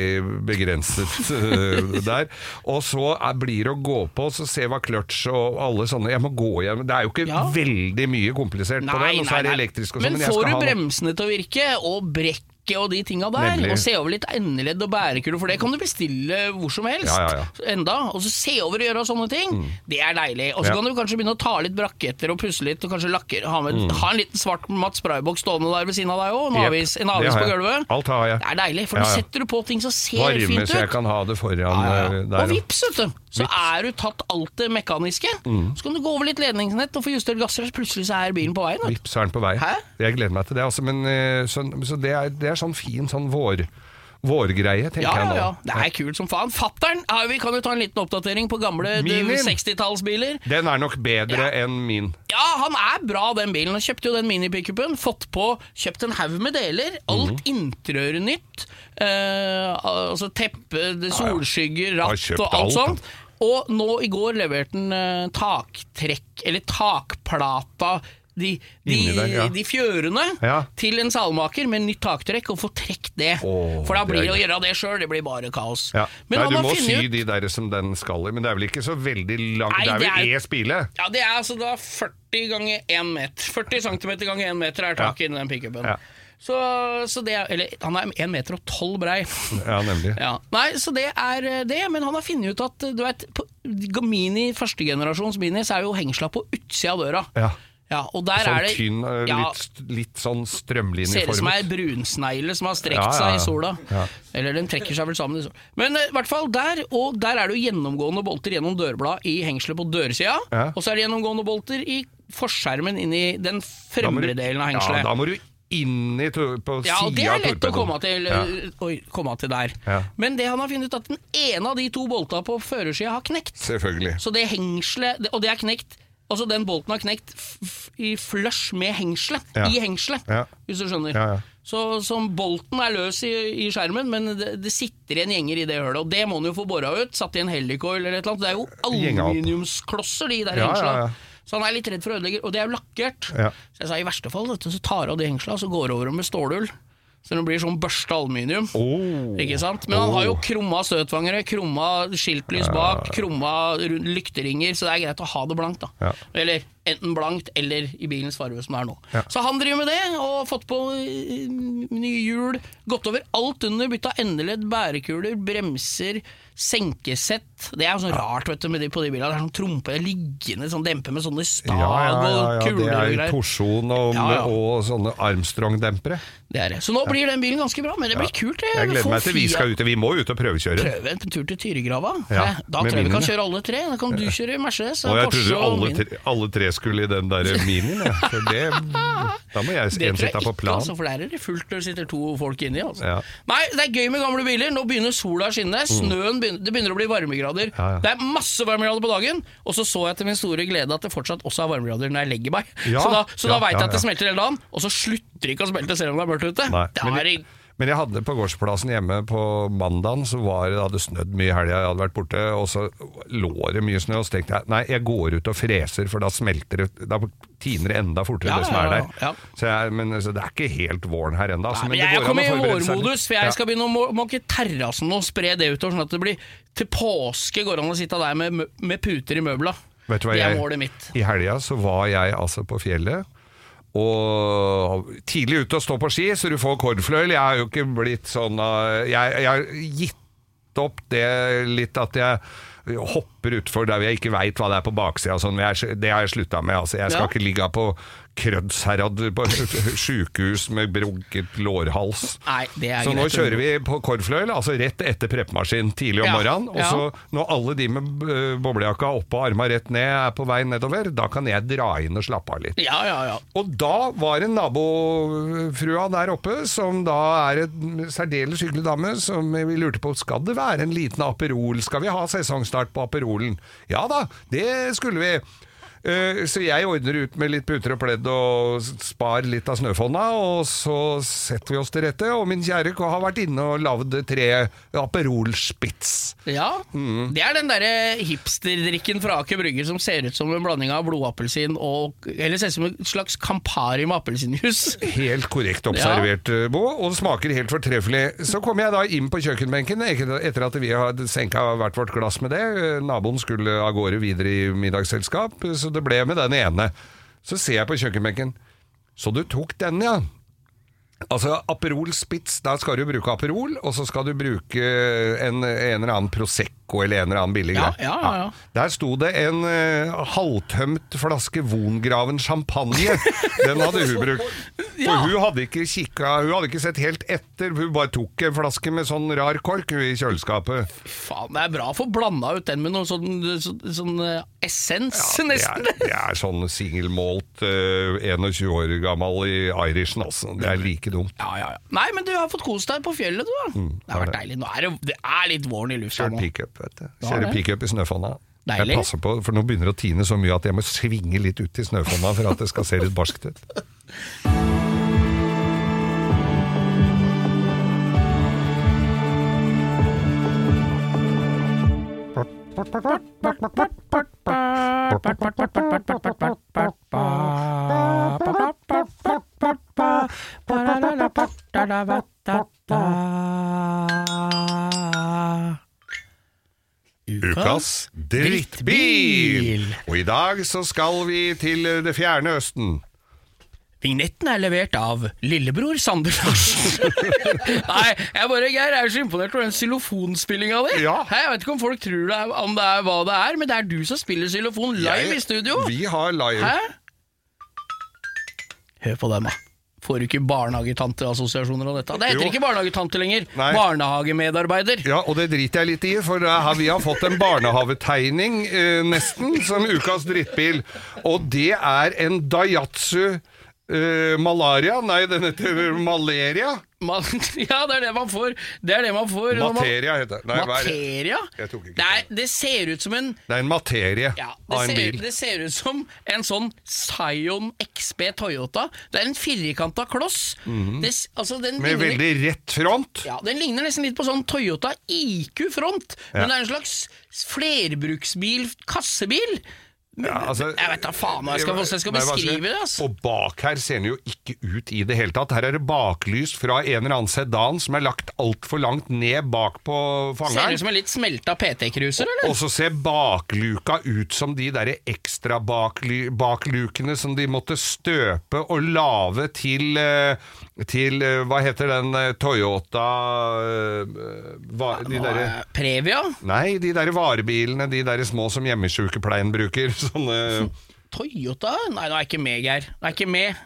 Speaker 2: begrenset øh, der. Og så er, blir det å gå på, så se hva clutch og alle sånne Jeg må gå hjem. Det er jo ikke
Speaker 3: Ja.
Speaker 2: veldig mye komplisert på det, og så er det elektrisk og sånn.
Speaker 3: Men
Speaker 2: men
Speaker 3: får du bremsene til å virke, og brekket og de tinga der,
Speaker 2: Nemlig.
Speaker 3: og se over litt endeledd og bærekuler, for det kan du bestille hvor som helst.
Speaker 2: Ja, ja.
Speaker 3: Enda, Og så se over og gjøre sånne ting. Det er deilig. Og så kan du kanskje begynne å ta litt braketter og pusse litt, og kanskje lakke ha, med,
Speaker 2: Mm.
Speaker 3: ha en liten svart matt sprayboks stående der ved siden av deg òg, en avis, en avis på gulvet.
Speaker 2: Alt har jeg.
Speaker 3: Det er deilig, for da setter du på ting som ser
Speaker 2: Varme,
Speaker 3: fint
Speaker 2: så jeg
Speaker 3: ut.
Speaker 2: kan ha det foran øh, der.
Speaker 3: Og vips, vet du, så er du tatt alt det mekaniske.
Speaker 2: Mm.
Speaker 3: Så kan du gå over litt ledningsnett og få justert gasser, så plutselig så er bilen på veien.
Speaker 2: Vips er den på vei.
Speaker 3: Hæ?
Speaker 2: Jeg gleder meg til det. Altså, men, eh, så, så det, er, det er sånn fin sånn vår, vårgreie, tenker
Speaker 3: Ja,
Speaker 2: jeg
Speaker 3: ja,
Speaker 2: nå.
Speaker 3: ja. Det er kult som faen. Fattern, ja, vi kan jo ta en liten oppdatering på gamle
Speaker 2: Minien.
Speaker 3: 60-tallsbiler.
Speaker 2: Den er nok bedre enn min.
Speaker 3: Ja, han er bra, den bilen. Han kjøpte jo den minipickupen. Fått på, kjøpt en haug med deler. Alt
Speaker 2: mm.
Speaker 3: interiøret nytt. Eh, altså teppe, solskygger, ratt og alt
Speaker 2: alt,
Speaker 3: sånt. Og nå i går leverte han eh, taktrekk, eller takplata de, de,
Speaker 2: der, ja.
Speaker 3: de fjørene
Speaker 2: Ja.
Speaker 3: til en salmaker med nytt taktrekk, og få trukket det.
Speaker 2: Oh,
Speaker 3: For da blir det å gjøre det sjøl, det blir bare kaos.
Speaker 2: Ja.
Speaker 3: Men
Speaker 2: Nei,
Speaker 3: han
Speaker 2: du
Speaker 3: har
Speaker 2: må sy
Speaker 3: ut
Speaker 2: de der som den skal i, men det er vel ikke så veldig lang
Speaker 3: Nei,
Speaker 2: Det er vel
Speaker 3: er-
Speaker 2: E-spile?
Speaker 3: Ja, det er altså da 40 ganger 1 meter. 40 cm ganger 1 meter er taket inni den pickupen.
Speaker 2: Ja.
Speaker 3: Så, så det er Eller han er 1 meter og 12 brei.
Speaker 2: Ja, nemlig.
Speaker 3: Ja. Nei, så det er eh, det, men han har funnet ut at du vet, på Mini, førstegenerasjons Mini, så er jo hengsla på utsida av døra.
Speaker 2: Ja.
Speaker 3: Ja, og der
Speaker 2: Sånn
Speaker 3: er det
Speaker 2: tynn, litt
Speaker 3: ja,
Speaker 2: litt, litt sånn
Speaker 3: Ser ut som ei
Speaker 2: strømlinjeformet.
Speaker 3: brunsnegle som har strekt
Speaker 2: Ja, ja, ja.
Speaker 3: seg i sola.
Speaker 2: Ja.
Speaker 3: Eller den trekker seg vel sammen i sola. Men eh, i hvert fall der, og der er det jo gjennomgående bolter gjennom dørblad i hengselet på dørsida.
Speaker 2: Ja.
Speaker 3: Og så er det gjennomgående bolter i forskjermen inn i den
Speaker 2: fremre du-
Speaker 3: delen av
Speaker 2: Ja, da må du inn i på
Speaker 3: Ja, og det er lett å komme til,
Speaker 2: Ja.
Speaker 3: øh, komme til der.
Speaker 2: Ja.
Speaker 3: Men det han har funnet ut, at den ene av de to bolta på førersida har knekt.
Speaker 2: Selvfølgelig.
Speaker 3: Så det hengselet, og det er knekt Altså den bolten har knekt i flush med hengselet.
Speaker 2: Ja.
Speaker 3: I hengselet,
Speaker 2: Ja.
Speaker 3: hvis du skjønner.
Speaker 2: Ja.
Speaker 3: Så, så bolten er løs i, i skjermen, men det, det sitter en gjenger i det hølet. Og det må han jo få bora ut. Satt i en helicoil eller et eller annet. Det er jo aluminiumsklosser, de der
Speaker 2: ja.
Speaker 3: Så han er litt redd for ødelegger. Og det er jo lakkert. Så jeg sa i verste fall du, så tar av de hengsla, så går over med stålull. Så det blir sånn børsta aluminium.
Speaker 2: Oh.
Speaker 3: Ikke sant? Men han har jo
Speaker 2: Oh.
Speaker 3: krumma støtvangere, krumma skiltlys bak, krumma lykteringer, så det er greit å ha det blankt, da.
Speaker 2: Ja.
Speaker 3: Eller enten blankt eller i bilens farge som det er nå.
Speaker 2: Ja.
Speaker 3: Så han driver med det, og fått på eh, nye hjul, gått over alt under, bytta endeledd, bærekuler, bremser, senkesett. Det er jo sånn rart vet du, med de, på de bilene. Det er sånn trompe, liggende sånn demper med sånne stag
Speaker 2: Ja, ja, ja,
Speaker 3: og
Speaker 2: ja, det
Speaker 3: kuler og
Speaker 2: er
Speaker 3: jo
Speaker 2: torsjon og, og sånne Armstrong-dempere.
Speaker 3: Det er det. Så nå blir den bilen ganske bra, men det blir kult. det.
Speaker 2: Jeg gleder meg til vi skal ut. Vi må ut og prøvekjøre.
Speaker 3: prøve en tur til Eh, da tror jeg vi kan kjøre alle tre. Da kan du kjøre Mercedes
Speaker 2: Og
Speaker 3: og
Speaker 2: jeg
Speaker 3: Porsche
Speaker 2: trodde
Speaker 3: og
Speaker 2: alle tre, alle tre skulle i den der minien, jeg. for det, da må jeg
Speaker 3: Det
Speaker 2: en sitte på plan.
Speaker 3: altså, for der er det fullt når det sitter to folk inni. Altså.
Speaker 2: Ja.
Speaker 3: Nei, det er gøy med gamle biler. Nå begynner sola å skinne. Snøen begynner, det begynner å bli varmegrader.
Speaker 2: Mm. Ja, ja.
Speaker 3: Det er masse varmegrader på dagen. Og så så jeg til min store glede at det fortsatt også er varmegrader når jeg legger meg. Så da, så da veit jeg at det smelter hele dagen, og så slutter det ikke å smelte selv om det er mørkt ute.
Speaker 2: Nei,
Speaker 3: Da er det
Speaker 2: Men jeg hadde på gårdsplassen hjemme på mandagen, så var det, hadde snødd mye i helga, jeg hadde vært borte, og så lå det mye snø, og så tenkte jeg nei, jeg går ut og freser, for da smelter det, da tiner det enda fortere
Speaker 3: Ja,
Speaker 2: det som er der.
Speaker 3: ja.
Speaker 2: Så jeg, men så det er ikke helt våren her ennå.
Speaker 3: Altså, men jeg kommer i vårmodus, for jeg skal begynne å måke terrassen og spre det utover, sånn at det blir til påske går an å sitte der med, med puter i møbla.
Speaker 2: Vet du hva
Speaker 3: det er
Speaker 2: jeg-
Speaker 3: målet mitt.
Speaker 2: I helga så var jeg altså på fjellet. Og tidlig ute å stå på ski, så du får kordfløyel. Jeg har jo ikke blitt sånn Jeg, jeg har gitt opp det litt at jeg hopper utfor der jeg ikke veit hva det er på baksida sånn. Det har jeg slutta med. Altså, jeg skal
Speaker 3: Ja.
Speaker 2: ikke ligge på Krødsherad på sjukehus med brukket lårhals.
Speaker 3: Nei, det er
Speaker 2: Så nå kjører vi på kordfløyel, altså rett etter preppemaskin tidlig om
Speaker 3: Ja,
Speaker 2: morgenen. Og
Speaker 3: ja.
Speaker 2: så når alle de med boblejakka boblejakka oppå arma rett ned er på vei nedover, da kan jeg dra inn og slappe av litt.
Speaker 3: Ja, ja, ja.
Speaker 2: Og da var det nabofrua der oppe, som da er en særdeles hyggelig dame, som vi lurte på skal det være en liten Aperol, skal vi ha sesongstart på Aperolen? Ja da, det skulle vi. Eh, Så jeg ordner ut med litt puter og pledd og spar litt av snøfonna, og så setter vi oss til rette. Og min kjære har vært inne og lagd tre Aperol Spitz.
Speaker 3: Ja,
Speaker 2: Mm.
Speaker 3: Det er den derre hipsterdrikken fra Aker Brygger som ser ut som en blanding av blodappelsin og Eller ser ut som en slags Campari med appelsinjuice.
Speaker 2: Helt korrekt observert, ja. Bo, og det smaker helt fortreffelig. Så kom jeg da inn på kjøkkenbenken etter at vi hadde senka hvert vårt glass med det. Eh, Naboen skulle av gårde videre i middagsselskap, så det ble med den ene. Så ser jeg på kjøkkenbenken. Så du tok den, ja? Altså Aperol Spitz, der skal du bruke Aperol, og så skal du bruke en, en eller annen Prosecco eller en eller annen billig
Speaker 3: Ja, ja, ja.
Speaker 2: Der sto det en uh, halvtømt flaske Vongraven champagne. Den hadde hun brukt. For hun hadde ikke kikka, hun hadde ikke sett helt etter. Hun bare tok en flaske med sånn rar kork i kjøleskapet.
Speaker 3: Faen, det er bra å få blanda ut den med noe sånn, sånn, sånn eh, essens,
Speaker 2: det,
Speaker 3: nesten.
Speaker 2: er, det er sånn singelmålt, uh, 21 år gammel i Irishen, altså. Det er like dumt.
Speaker 3: Ja, ja, ja. Nei, men du har fått kost deg på fjellet, du. da. det har vært
Speaker 2: det.
Speaker 3: deilig. Nå er det, det er litt våren i lufta
Speaker 2: Kjører pickup, vet du. Kjører pickup i snøfonna.
Speaker 3: Deilig.
Speaker 2: Jeg passer på, for nå begynner det å tine så mye at jeg må svinge litt ut i snøfonna for at det skal se litt barskt ut. Ukas drittbil! Og i dag så skal vi til det fjerne Østen.
Speaker 3: Vignetten er levert av lillebror Sander Larsen. Nei, jeg bare Geir, jeg er så imponert over den xylofonspillinga di.
Speaker 2: Ja.
Speaker 3: Jeg vet ikke om folk tror det er, om det er hva det er, men det er du som spiller xylofon live
Speaker 2: Jeg-
Speaker 3: i studio.
Speaker 2: Vi har live.
Speaker 3: Hæ? Hør på dem, da. Får du ikke barnehagetanteassosiasjoner av dette? Det heter
Speaker 2: Jo.
Speaker 3: ikke barnehagetante lenger.
Speaker 2: Nei.
Speaker 3: Barnehagemedarbeider.
Speaker 2: Ja, og det driter jeg litt i, for da vi har fått en barnehavetegning, eh, nesten, som ukas drittbil. Og det er en Daihatsu eh, Malaria. Nei, den heter Maleria.
Speaker 3: Man, ja, det er det man får. Det er det man får man-
Speaker 2: Materia heter det. Nei, hva er det?
Speaker 3: Materia? Det, er, det ser ut som en
Speaker 2: Det er en materie
Speaker 3: ja,
Speaker 2: av
Speaker 3: det,
Speaker 2: en
Speaker 3: ser,
Speaker 2: bil.
Speaker 3: det ser ut som en sånn Scion XB Toyota. Det er en firkanta kloss. det, s- altså, den.
Speaker 2: Med
Speaker 3: ligner-
Speaker 2: veldig rett front.
Speaker 3: ja, Den ligner nesten litt på sånn Toyota IQ-front,
Speaker 2: Ja.
Speaker 3: men det er en slags flerbruksbil, kassebil.
Speaker 2: Ja, altså,
Speaker 3: Jeg vet da faen hva jeg skal, hvordan jeg skal beskrive det. Altså.
Speaker 2: Og bak her ser den jo ikke ut i det hele tatt. Her er det baklys fra en eller annen sedan som er lagt altfor langt ned bak på fangeren.
Speaker 3: Ser det ut som en litt smelta PT-cruiser, eller?
Speaker 2: Og så ser bakluka ut som de derre ekstra bakly, baklukene som de måtte støpe og lage til eh, Til eh, Hva heter den eh, Toyota hva, De derre
Speaker 3: Previa?
Speaker 2: Nei, de derre varebilene, de derre små som hjemmesykepleien bruker. Sånne
Speaker 3: Toyota? Nei, nå er jeg ikke med, Geir. Nå er jeg ikke med.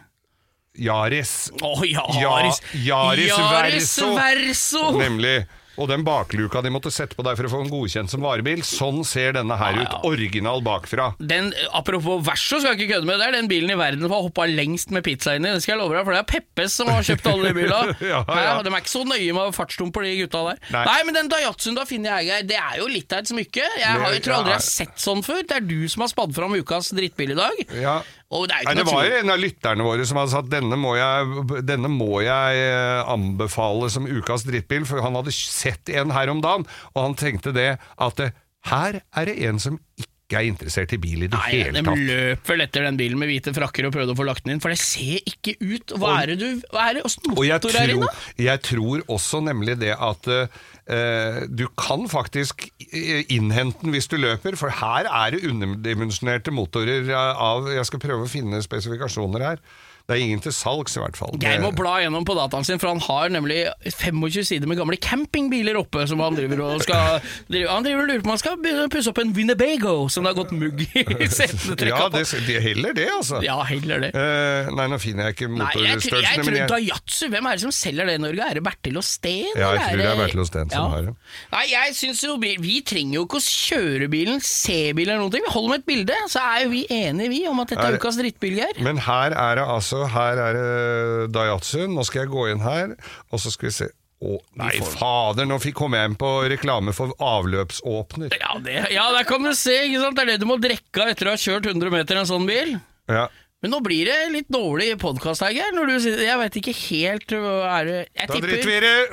Speaker 2: Yaris.
Speaker 3: Å, Yaris.
Speaker 2: Ja, Yaris Verso.
Speaker 3: Verso.
Speaker 2: Nemlig. Og den bakluka de måtte sette på deg for å få den godkjent som varebil, sånn ser denne her ut. Original bakfra.
Speaker 3: Den, apropos Verso, skal jeg ikke kødde med. Det er den bilen i verden som har hoppa lengst med pizza inni. Det skal jeg love deg, for det er Peppes som har kjøpt alle de bilene.
Speaker 2: Ja, ja.
Speaker 3: De er ikke så nøye med fartsdumper, de gutta der.
Speaker 2: Nei.
Speaker 3: Nei, men den Daihatsun da finner jeg, Geir, det er jo litt av et smykke. Jeg, har, jeg tror aldri jeg har sett sånn før. Det er du som har spadd fram ukas drittbil i dag.
Speaker 2: Ja.
Speaker 3: Og det er ikke
Speaker 2: Nei, det var jo en av lytterne våre som hadde sagt denne må jeg, denne må jeg eh, anbefale som ukas drittbil, for han hadde sett en her om dagen, og han tenkte det at eh, her er det en som ikke er interessert i bil i det
Speaker 3: Nei,
Speaker 2: hele
Speaker 3: de
Speaker 2: tatt.
Speaker 3: løp vel etter den bilen med hvite frakker og prøvde å få lagt den inn, for det ser ikke ut. Hva er det du Hva er det? Åssen
Speaker 2: jeg
Speaker 3: motor er det
Speaker 2: tror,
Speaker 3: inne?
Speaker 2: jeg tror også nemlig det at uh, du kan faktisk eh, innhente den hvis du løper, for her er det underdimensjonerte motorer av Jeg skal prøve å finne spesifikasjoner her. Det er ingen til salgs, i hvert fall.
Speaker 3: Geir må bla gjennom på dataen sin, for han har nemlig 25 sider med gamle campingbiler oppe som han driver og skal Han driver og lurer på om han skal pusse opp en Winnebago som det har gått mugg i setene
Speaker 2: ja,
Speaker 3: på.
Speaker 2: det, det heller det, altså.
Speaker 3: Ja, heller det.
Speaker 2: Uh, nei, nå finner jeg ikke
Speaker 3: motorstørrelsen jeg, tror- jeg Daihatsu, hvem er det som selger det i Norge? Er det Bertil og Steen?
Speaker 2: Ja, jeg tror det er Bertil og Steen som har det.
Speaker 3: Nei, jeg synes jo Vi vi trenger jo ikke å kjøre bilen, se bilen eller noe. Vi holder med et bilde, så er jo vi enige vi om at dette
Speaker 2: Er
Speaker 3: er ukas drittbil, Geir.
Speaker 2: Men her er det altså Her er det Daihatsu. Nå skal jeg gå inn her, og så skal vi se Å, nei, fader, nå kom jeg inn på reklame for avløpsåpner.
Speaker 3: Ja, det, ja, der kan du se, ikke sant? Det er det du må drikke av etter å ha kjørt 100 meter i en sånn bil.
Speaker 2: Ja.
Speaker 3: Men nå blir det litt dårlig podkast her, Geir. Jeg veit ikke helt hva er det Jeg
Speaker 2: det,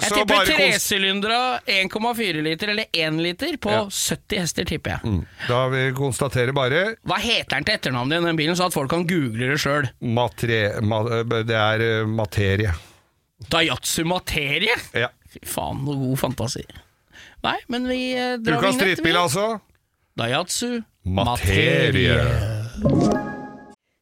Speaker 3: jeg tipper tresylindere 1,4 liter, eller 1 liter, på
Speaker 2: Ja.
Speaker 3: 70 hester, tipper jeg.
Speaker 2: Mm. Da vi konstaterer bare
Speaker 3: Hva heter den til etternavnet i den bilen, så at folk kan google det sjøl?
Speaker 2: ma, Det er eh, materie.
Speaker 3: Dayatsu Materie?
Speaker 2: Ja.
Speaker 3: Fy faen, noe god fantasi. Nei, men vi drar drar
Speaker 2: Ukas drittbil, altså.
Speaker 3: Materie.
Speaker 2: Materie.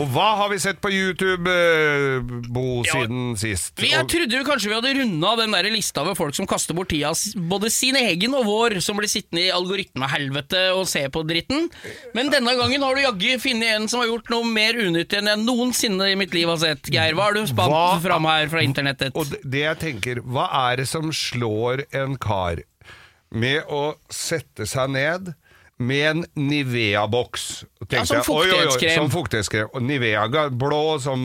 Speaker 2: Og hva har vi sett på YouTube, eh, Bo, siden sist?
Speaker 3: Vi, jeg trodde kanskje vi hadde runda den der lista med folk som kaster bort tida, både sin egen og vår, som blir sittende i algoritmehelvete og se på dritten. Men denne gangen har du jaggu funnet en som har gjort noe mer unyttig enn jeg noensinne i mitt liv har sett. Geir, hva har du spant
Speaker 2: Hva-
Speaker 3: fram her fra internettet?
Speaker 2: Og det det jeg tenker, hva er det som slår en kar med å sette seg ned med en Nivea-boks.
Speaker 3: Ja, som fuktighetskrem.
Speaker 2: Som fuktighetskrem. Nivea, blå som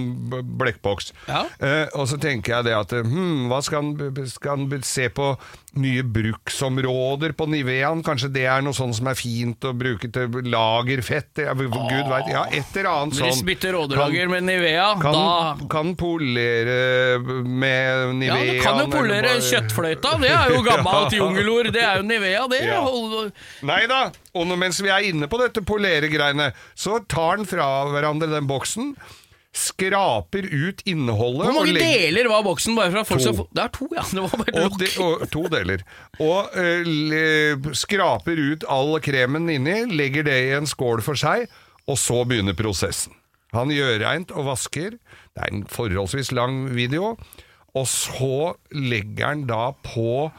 Speaker 2: blekkboks.
Speaker 3: Ja.
Speaker 2: Uh, og så tenker jeg det at hm, hva skal han, skal han se på nye bruksområder på Niveaen? Kanskje det er noe sånt som er fint å bruke til lagerfett? Ja, Gud vet, ja, et eller annet
Speaker 3: Hvis
Speaker 2: sånn.
Speaker 3: bytter rådelager med Nivea,
Speaker 2: Kan,
Speaker 3: da
Speaker 2: kan polere med
Speaker 3: Ja, du kan jo polere kjøttfløyta, det er jo gammelt jungelord. Det er jo Nivea, det.
Speaker 2: Ja. Nei da, og mens vi er inne på dette poleregreiene, så tar den fra hverandre den boksen, skraper ut innholdet
Speaker 3: Hvor mange
Speaker 2: legger-
Speaker 3: deler var boksen? Bare fra folk
Speaker 2: To.
Speaker 3: Som... Det er to, ja. Det var bare
Speaker 2: og, de, og to deler. Og uh, le, skraper ut all kremen inni, legger det i en skål for seg, og så begynner prosessen. Han gjør reint og vasker. Det er en forholdsvis lang video. Og så legger han da på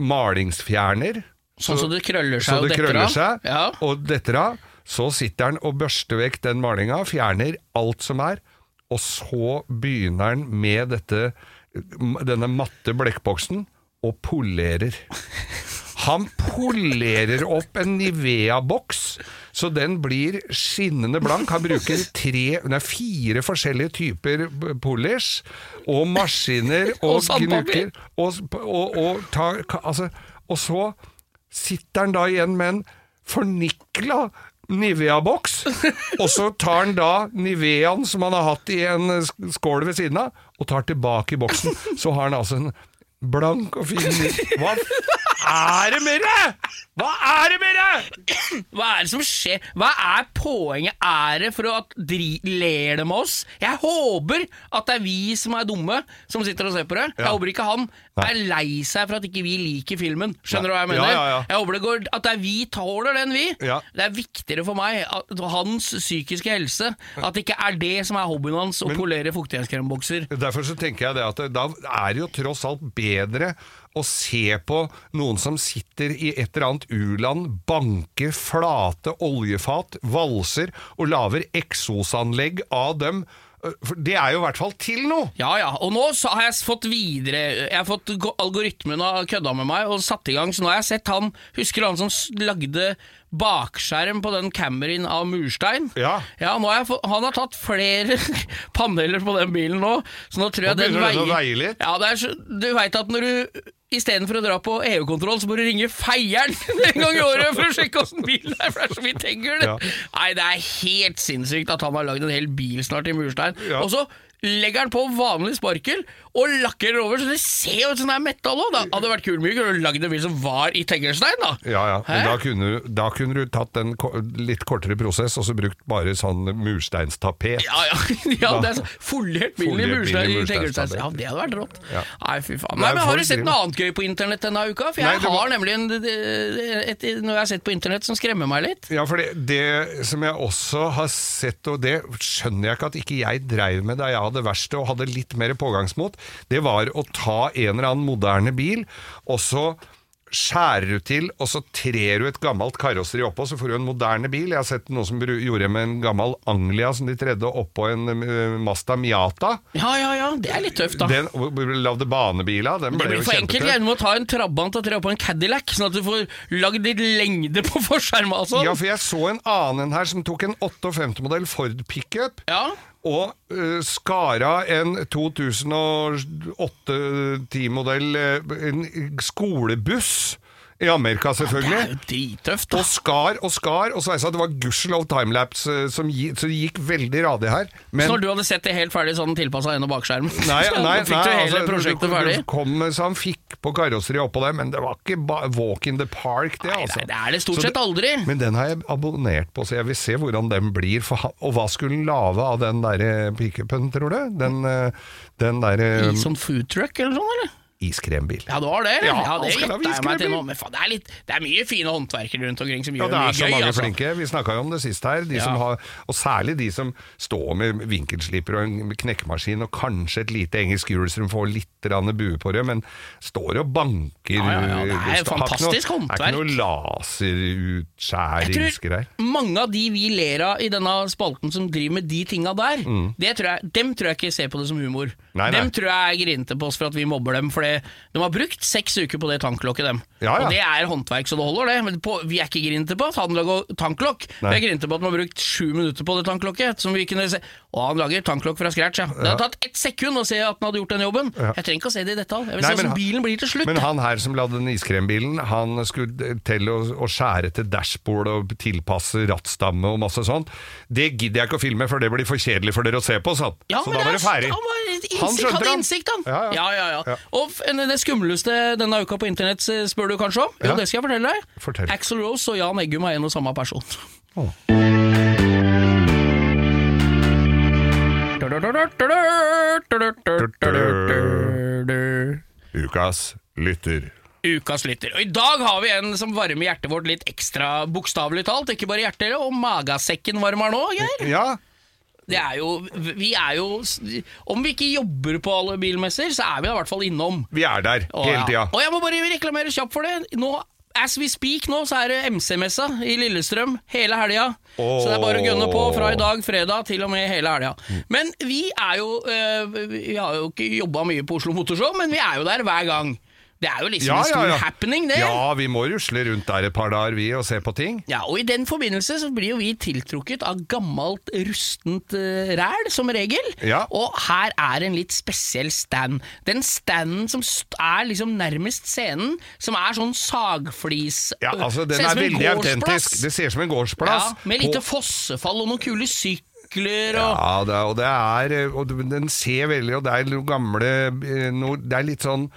Speaker 2: malingsfjerner.
Speaker 3: Sånn så det krøller seg
Speaker 2: Så
Speaker 3: og
Speaker 2: det
Speaker 3: detter av. Ja.
Speaker 2: og detter av. Så sitter han og børster vekk den malinga, fjerner alt som er, og så begynner han med dette, denne matte blekkboksen og polerer. Han polerer opp en Nivea-boks, så den blir skinnende blank. Han bruker tre, nei, fire forskjellige typer polish, og maskiner og,
Speaker 3: Og
Speaker 2: gnukker. Og, og, og, tar, altså, og så sitter han da igjen med en fornikla Nivea-boks, og så tar han da Niveaen som han har hatt i en skål ved siden av, og tar tilbake i boksen. Så har han altså en blank og fin Hva er det med det?! Hva er det med deg?!
Speaker 3: Hva er det som skjer? Hva er poenget? Er det for at dri ler det med oss? Jeg håper at det er vi som er dumme, som sitter og ser på det. Jeg håper ikke han er lei seg for at ikke vi liker filmen. Skjønner du hva jeg
Speaker 2: Ja,
Speaker 3: mener?
Speaker 2: ja, ja.
Speaker 3: Jeg håper det går, at det er vi tåler den, vi.
Speaker 2: Ja.
Speaker 3: Det er viktigere for meg, at hans psykiske helse, at det ikke er det som er hobbyen hans, å polere fuktighetskrembokser.
Speaker 2: Derfor så tenker jeg det at det, da er det jo tross alt bedre å se på noen som sitter i et eller annet u-land, banker flate oljefat, valser og lager eksosanlegg av dem. Det er jo i hvert fall til noe!
Speaker 3: Ja, ja. Og nå så har jeg fått videre Jeg har fått Algoritmen har kødda med meg og satt i gang, så nå har jeg sett han Husker han som lagde bakskjerm på den Camryen av murstein?
Speaker 2: Ja.
Speaker 3: nå har fått, Han har tatt flere paneler på den bilen nå, så nå tror jeg
Speaker 2: Nå
Speaker 3: den
Speaker 2: begynner den
Speaker 3: veier
Speaker 2: veie litt.
Speaker 3: Ja, det er Du veit at når du Istedenfor å dra på EU-kontroll, så må du ringe feieren en gang i året for å sjekke åssen bilen er, for det er så mye tegl.
Speaker 2: Ja.
Speaker 3: Nei, det er helt sinnssykt at han har lagd en hel bil snart i murstein.
Speaker 2: Ja.
Speaker 3: Og så legger han på vanlig sparkel og lakkerer over, så det ser jo ut som det er metall òg. Det hadde vært kult mye kunne du lagd en bil som var i teglstein, da.
Speaker 2: Ja, ja. Men da kunne, da kunne du tatt en litt kortere prosess og så brukt bare sånn mursteinstapet.
Speaker 3: Ja, ja, ja det er så Foliert bil i murstein i
Speaker 2: mursteinstapet.
Speaker 3: Ja, det hadde vært rått.
Speaker 2: Ja.
Speaker 3: Nei, fy faen.
Speaker 2: Nei,
Speaker 3: men Har du sett noe annet gøy på internett denne uka? For jeg
Speaker 2: Nei, har var-
Speaker 3: nemlig en, et, noe jeg har sett på internett som skremmer meg litt.
Speaker 2: Ja, for det, det som jeg også har sett, og det skjønner jeg ikke at ikke jeg dreiv med da jeg hadde verksted og hadde litt mer pågangsmot, det var å ta en eller annen moderne bil, og så skjærer du til, og så trer du et gammelt karosseri oppå, så får du en moderne bil. Jeg har sett noe som gjorde med en gammel Anglia som de tredde oppå en uh, Mazda Miata.
Speaker 3: Ja, ja, ja, det er litt tøft, da.
Speaker 2: Den lagde banebila. den
Speaker 3: Det blir for enkelt. Jeg må ta en Trabant og tre opp på en Cadillac, sånn at du får lagd litt lengde på forskjerma og sånn.
Speaker 2: Ja, for jeg så en annen en her som tok en 58-modell Ford pickup.
Speaker 3: Ja.
Speaker 2: Og uh, skara en 2008-10-modell en skolebuss i Amerika, selvfølgelig
Speaker 3: Det er jo drittøft, da.
Speaker 2: Og skar og skar, og sveisa. Det var gudskjelov timelapse, eh, som gi, så det gikk veldig radig her. Men
Speaker 3: Så når du hadde sett det helt ferdig sånn tilpassa og bakskjerm,
Speaker 2: Nei,
Speaker 3: så
Speaker 2: nei,
Speaker 3: fikk du hele
Speaker 2: altså,
Speaker 3: prosjektet
Speaker 2: du,
Speaker 3: ferdig?
Speaker 2: Du Kom, så han fikk på karosseriet oppå der, men det var ikke walk in the park, det,
Speaker 3: Nei,
Speaker 2: altså.
Speaker 3: nei, det er det stort
Speaker 2: sett
Speaker 3: sett aldri.
Speaker 2: Men den har jeg abonnert på, så jeg vil se hvordan den blir. For og hva skulle den lage av den der pickupen, tror du? Den, eh, den der
Speaker 3: I sånn food truck eller sånn, eller?
Speaker 2: Iskrembil.
Speaker 3: Ja, det var det?
Speaker 2: Ja,
Speaker 3: Ja, det gjetta jeg meg til nå. Men faen, det er, litt, det er mye fine håndverkere rundt omkring som gjør
Speaker 2: Ja,
Speaker 3: gøy.
Speaker 2: det er
Speaker 3: mye
Speaker 2: så
Speaker 3: gøy.
Speaker 2: mange
Speaker 3: altså.
Speaker 2: flinke. Vi snakka jo om det sist her. De
Speaker 3: Ja.
Speaker 2: som har, og særlig de som står med vinkelsliper og en knekkemaskin og kanskje et lite engelsk hjulstrom, får litt bue på det, men står og banker
Speaker 3: Ja, ja, ja, det er
Speaker 2: har fantastisk noe-
Speaker 3: håndverk.
Speaker 2: Det er ikke noe
Speaker 3: Jeg
Speaker 2: laserutskjæringsgreier.
Speaker 3: tror mange av de vi ler av i denne spalten som driver med de tinga der, det tror jeg, dem tror jeg ikke ser på det som humor.
Speaker 2: Mm. Nei, nei.
Speaker 3: Dem tror jeg er grinete på oss for at vi mobber dem, for det De har brukt seks uker på det tanklokket, dem.
Speaker 2: Ja, ja.
Speaker 3: Og det er håndverk så det holder, det. Men på, vi er ikke grinte på at han lager tanklokk. Vi er grinte på at man har brukt sju minutter på det tanklokket. Som vi kunne se. Og han lager tanklokk fra scratch, ja. Det har tatt ett sekund å se at han hadde gjort den jobben. Jeg trenger ikke å se det i detalj. Jeg vil
Speaker 2: Nei,
Speaker 3: se hvordan bilen blir til slutt.
Speaker 2: Men han her som lagde den iskrembilen, han skulle til å, å skjære til dashbord og tilpasse rattstamme og masse sånt. Det gidder jeg ikke å filme, for det blir for kjedelig for dere å se på, sånn.
Speaker 3: Ja,
Speaker 2: så da var det
Speaker 3: er-
Speaker 2: ferdig.
Speaker 3: Han, var innsikt,
Speaker 2: Han skjønte
Speaker 3: hadde innsikt, han.
Speaker 2: Ja, ja.
Speaker 3: ja, ja, ja. Og det skumleste denne uka på internett eh, spør du kanskje om? Jo,
Speaker 2: Ja.
Speaker 3: det skal jeg fortelle deg.
Speaker 2: Fortell.
Speaker 3: Axel Rose og Jan Eggum er en og samme person.
Speaker 2: Ukas lytter.
Speaker 3: Ukas lytter. Og I dag har vi en som varmer hjertet vårt litt ekstra bokstavelig talt. Ikke bare hjertet, og magasekken varmer nå, Geir.
Speaker 2: Ja,
Speaker 3: Det er jo, vi er jo Om vi ikke jobber på alle bilmesser, så er vi i hvert fall innom.
Speaker 2: vi er der
Speaker 3: Og,
Speaker 2: hele
Speaker 3: ja.
Speaker 2: tida.
Speaker 3: Og jeg må bare reklamere kjapt for det. Nå, as we speak nå, så er det MC-messa i Lillestrøm hele helga. Så det er bare å gønne på fra i dag, fredag, til og med hele helga. Men vi er jo øh, Vi har jo ikke jobba mye på Oslo Motorshow, men vi er jo der hver gang. Det er jo liksom
Speaker 2: Ja,
Speaker 3: en stor
Speaker 2: ja, ja.
Speaker 3: happening, det.
Speaker 2: Ja, vi må rusle rundt der et par dager, vi, og se på ting.
Speaker 3: Ja, og I den forbindelse så blir jo vi tiltrukket av gammelt, rustent uh, ræl, som regel.
Speaker 2: Ja.
Speaker 3: Og her er en litt spesiell stand. Den standen som st er liksom nærmest scenen, som er sånn sagflis
Speaker 2: Ja, altså, Den er veldig autentisk. Det ser ut som en gårdsplass.
Speaker 3: Ja, med lite fossefall og noen kule sykler og
Speaker 2: Ja, det, er- og det er og den ser veldig Og det er noe gamle eh, noe, Det er litt sånn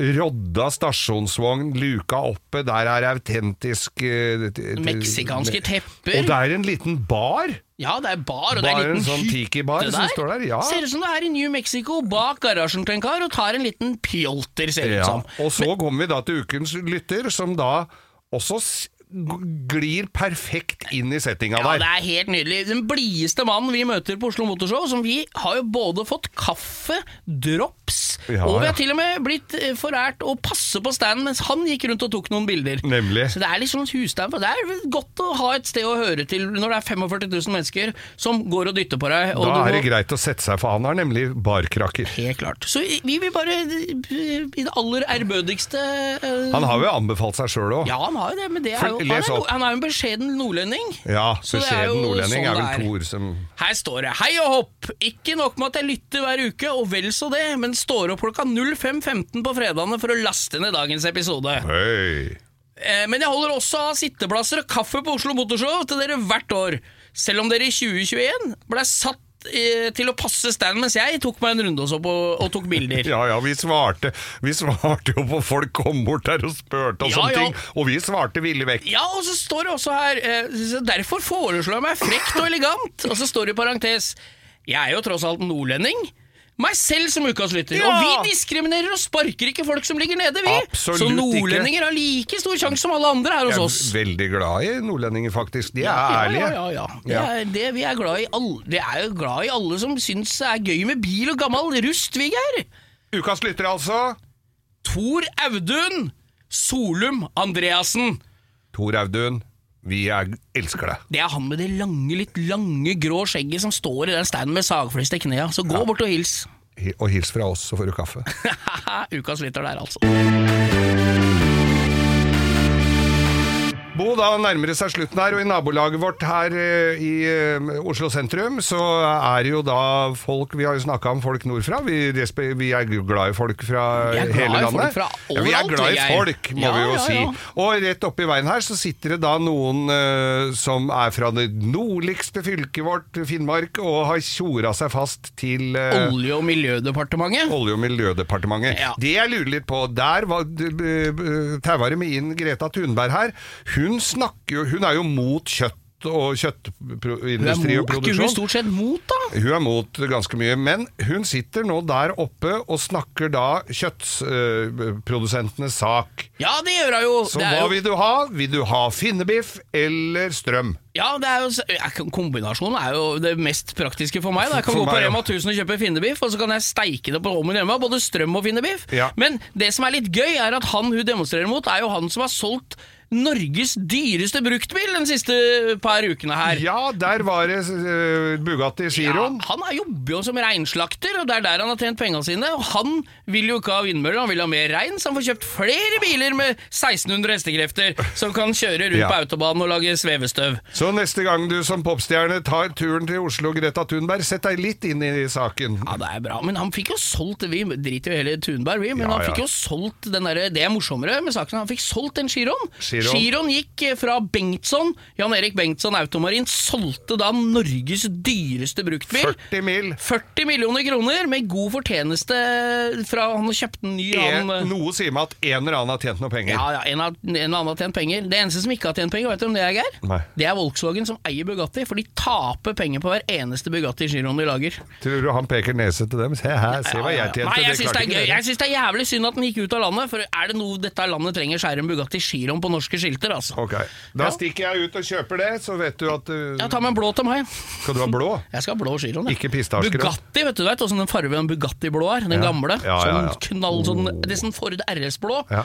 Speaker 2: Rodda stasjonsvogn, luka oppe, der er autentisk eh,
Speaker 3: Meksikanske tepper.
Speaker 2: Og det er en liten bar!
Speaker 3: Ja, det er bar, og det er en liten
Speaker 2: en
Speaker 3: sånn
Speaker 2: tiki-bar som står der, ja.
Speaker 3: Ser ut som det er i New Mexico, bak garasjen til en kar, og tar en liten pjolter, ser det ut som.
Speaker 2: Og så kommer vi da til ukens lytter, som da også glir perfekt inn i settinga
Speaker 3: Ja, det er helt nydelig. Den blideste mannen vi møter på Oslo Motorshow, som vi har jo både fått kaffe, drops,
Speaker 2: Ja,
Speaker 3: og vi har til og med blitt eh, forært å passe på standen mens han gikk rundt og tok noen bilder.
Speaker 2: Nemlig.
Speaker 3: Så det er litt sånn husstand. Det er godt å ha et sted å høre til når det er 45 000 mennesker som går og dytter på deg.
Speaker 2: Da
Speaker 3: du
Speaker 2: er det
Speaker 3: må-
Speaker 2: greit å sette seg, for han har nemlig barkrakker.
Speaker 3: Helt klart. Så vi vil bare i det aller ærbødigste uh...
Speaker 2: Han har jo anbefalt seg sjøl òg.
Speaker 3: Ja, han har jo det, men det er jo,
Speaker 2: les opp.
Speaker 3: han er jo en beskjeden nordlending.
Speaker 2: Ja, beskjeden nordlending
Speaker 3: sånn
Speaker 2: er vel
Speaker 3: er.
Speaker 2: to ord som
Speaker 3: Her står det 'Hei og hopp'. Ikke nok med at jeg lytter hver uke, og vel så det, men står opp klokka 05.15 på fredagene for å laste ned dagens episode.
Speaker 2: Høy.
Speaker 3: Eh, Men jeg holder også av sitteplasser og kaffe på Oslo Motorshow til dere hvert år. Selv om dere i 2021 ble satt til å passe stand mens jeg tok meg en runde og, opp og, og tok bilder.
Speaker 2: Ja ja, vi svarte Vi svarte jo på folk kom bort der og spurte og
Speaker 3: Ja,
Speaker 2: om
Speaker 3: ja.
Speaker 2: ting, og vi svarte villig vekk.
Speaker 3: Ja, og så står det også her eh, Derfor foreslår jeg meg frekt og elegant. Og så står det i parentes Jeg er jo tross alt nordlending. Meg selv som ukas lytter.
Speaker 2: Ja!
Speaker 3: Og vi diskriminerer og sparker ikke folk som ligger nede, vi.
Speaker 2: Absolutt
Speaker 3: så
Speaker 2: ikke.
Speaker 3: nordlendinger har like stor sjanse som alle andre her hos oss.
Speaker 2: Jeg er veldig glad i nordlendinger, faktisk. De er
Speaker 3: Ja,
Speaker 2: ærlige.
Speaker 3: ja, ja, ja. Det
Speaker 2: Ja.
Speaker 3: det, vi er glad i alle, det er jo glad i alle som syns det er gøy med bil og gammel rust, Viggeir.
Speaker 2: Ukas lytter, altså.
Speaker 3: Tor Audun Solum Andreassen.
Speaker 2: Tor Audun, vi er, elsker deg.
Speaker 3: Det er han med det lange, litt lange grå skjegget som står i den standen med sagflis til knea. Så gå bort og hils.
Speaker 2: Og hils fra oss, så får du kaffe.
Speaker 3: Ukas lytter der, altså.
Speaker 2: Bo, da nærmer det seg slutten her, og i nabolaget vårt her eh, i eh, Oslo sentrum, så er det jo da folk Vi har jo snakka om folk nordfra. Vi, vi er glad i folk fra
Speaker 3: Vi er glad
Speaker 2: hele
Speaker 3: i
Speaker 2: landet.
Speaker 3: folk fra
Speaker 2: ja, vi er glad i folk, må
Speaker 3: Ja,
Speaker 2: vi jo
Speaker 3: ja,
Speaker 2: si.
Speaker 3: ja.
Speaker 2: Og rett oppi veien her så sitter det da noen uh, som er fra det nordligste fylket vårt, Finnmark, og har tjora seg fast til uh,
Speaker 3: Olje- og miljødepartementet.
Speaker 2: Olje- og miljødepartementet. Det jeg lurer litt på, der var uh, tauere med inn Greta Thunberg her. Hun snakker jo Hun er jo mot kjøtt og kjøttindustri og
Speaker 3: Er ikke hun
Speaker 2: produksjon.
Speaker 3: stort sett mot, da?
Speaker 2: Hun er mot ganske mye, men hun sitter nå der oppe og snakker da kjøttprodusentenes sak.
Speaker 3: Ja, det gjør hun jo.
Speaker 2: Så hva
Speaker 3: jo
Speaker 2: vil du ha? Vil du ha finnebiff eller strøm?
Speaker 3: ja, det er jo, kombinasjonen er jo det mest praktiske for meg. Da. Jeg kan
Speaker 2: For
Speaker 3: gå på
Speaker 2: meg.
Speaker 3: Rema 1000 og kjøpe finnebiff, og så kan jeg steike det på ovnen hjemme. Både strøm og finnebiff.
Speaker 2: Ja.
Speaker 3: Men det som er litt gøy, er at han hun demonstrerer mot, er jo han som har solgt Norges dyreste bruktbil den siste par ukene her.
Speaker 2: Ja, der var det uh, Bugatti Chiron.
Speaker 3: Ja, han er jobber jo som reinslakter, og det er der han har tjent pengene sine. Og han vil jo ikke ha vindmøller, han vil ha mer rein, så han får kjøpt flere biler med 1600 hestekrefter som kan kjøre rundt
Speaker 2: Ja.
Speaker 3: på autobanen og lage svevestøv.
Speaker 2: Så neste gang du som popstjerne tar turen til Oslo, Greta Thunberg, sett deg litt inn i saken.
Speaker 3: Ja, det er bra, men han fikk jo solgt Vi driter jo hele Thunberg, vi, men
Speaker 2: Ja,
Speaker 3: han fikk jo solgt den derre Det er morsommere med saken, han fikk solgt den en Chiron.
Speaker 2: Chiron.
Speaker 3: gikk eh, fra Bengtsson, Jan Erik Bengtsson Automarin, solgte da Norges dyreste bruktbil.
Speaker 2: 40 mil.
Speaker 3: 40 millioner kroner med god fortjeneste fra han kjøpte en ny
Speaker 2: En,
Speaker 3: han, eh,
Speaker 2: noe sier meg at en eller annen har tjent noe penger.
Speaker 3: Ja, ja, en, en eller annen har tjent penger. Det eneste som ikke har tjent penger, vet du om det er, Geir?
Speaker 2: Nei.
Speaker 3: Det er Volkswagen som eier Bugatti, for de taper penger på hver eneste Bugatti Chiron de lager.
Speaker 2: Tror du han peker nese til dem? Se her, se hva jeg tjente.
Speaker 3: Nei, jeg syns det det er jævlig synd at den gikk ut av landet, for er det noe dette landet trenger, så er det en Bugatti Chiron på norske skilter, altså.
Speaker 2: Ok, Da
Speaker 3: Ja.
Speaker 2: stikker jeg ut og kjøper det, så vet du at du
Speaker 3: Ja, ta med en blå til meg.
Speaker 2: Skal du ha blå?
Speaker 3: Jeg skal ha blå Chiron. jeg.
Speaker 2: Ikke pistasjer.
Speaker 3: Bugatti, vet du vet åssen den fargen en Bugatti blå er? Den gamle.
Speaker 2: Ja, ja,
Speaker 3: Sånn
Speaker 2: ja.
Speaker 3: knall, sånn, det er sånn Ford RS-blå.
Speaker 2: Ja.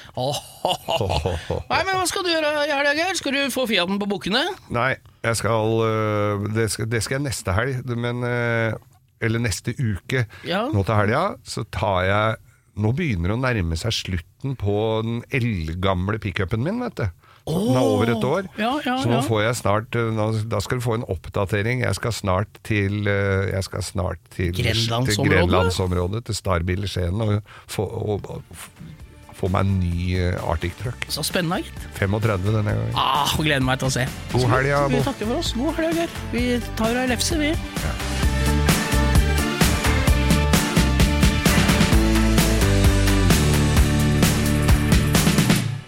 Speaker 3: Nei, men hva skal du gjøre i helga, Geir? Skal du få Fiaten på bukkene?
Speaker 2: Nei, jeg skal øh, Det skal, det skal jeg neste helg, men øh, Eller neste uke.
Speaker 3: Ja.
Speaker 2: Nå til helga så tar jeg Nå begynner det å nærme seg slutten på den eldgamle pickupen min, vet du. Den er over et år,
Speaker 3: Ja, ja,
Speaker 2: så nå
Speaker 3: ja.
Speaker 2: får jeg snart øh, Da skal du få en oppdatering. Jeg skal snart til øh, Jeg skal snart til
Speaker 3: Grenlandsområdet?
Speaker 2: Til Grenlandsområdet, til Starbil i Skien, og få, og, og, få meg en ny øh, Arctic Truck.
Speaker 3: Så spennende, gitt.
Speaker 2: 35 denne gangen.
Speaker 3: Ah, gleder meg til å se.
Speaker 2: God helg, ja,
Speaker 3: Vi takker for oss. God helg, Geir. Vi tar ei lefse, vi.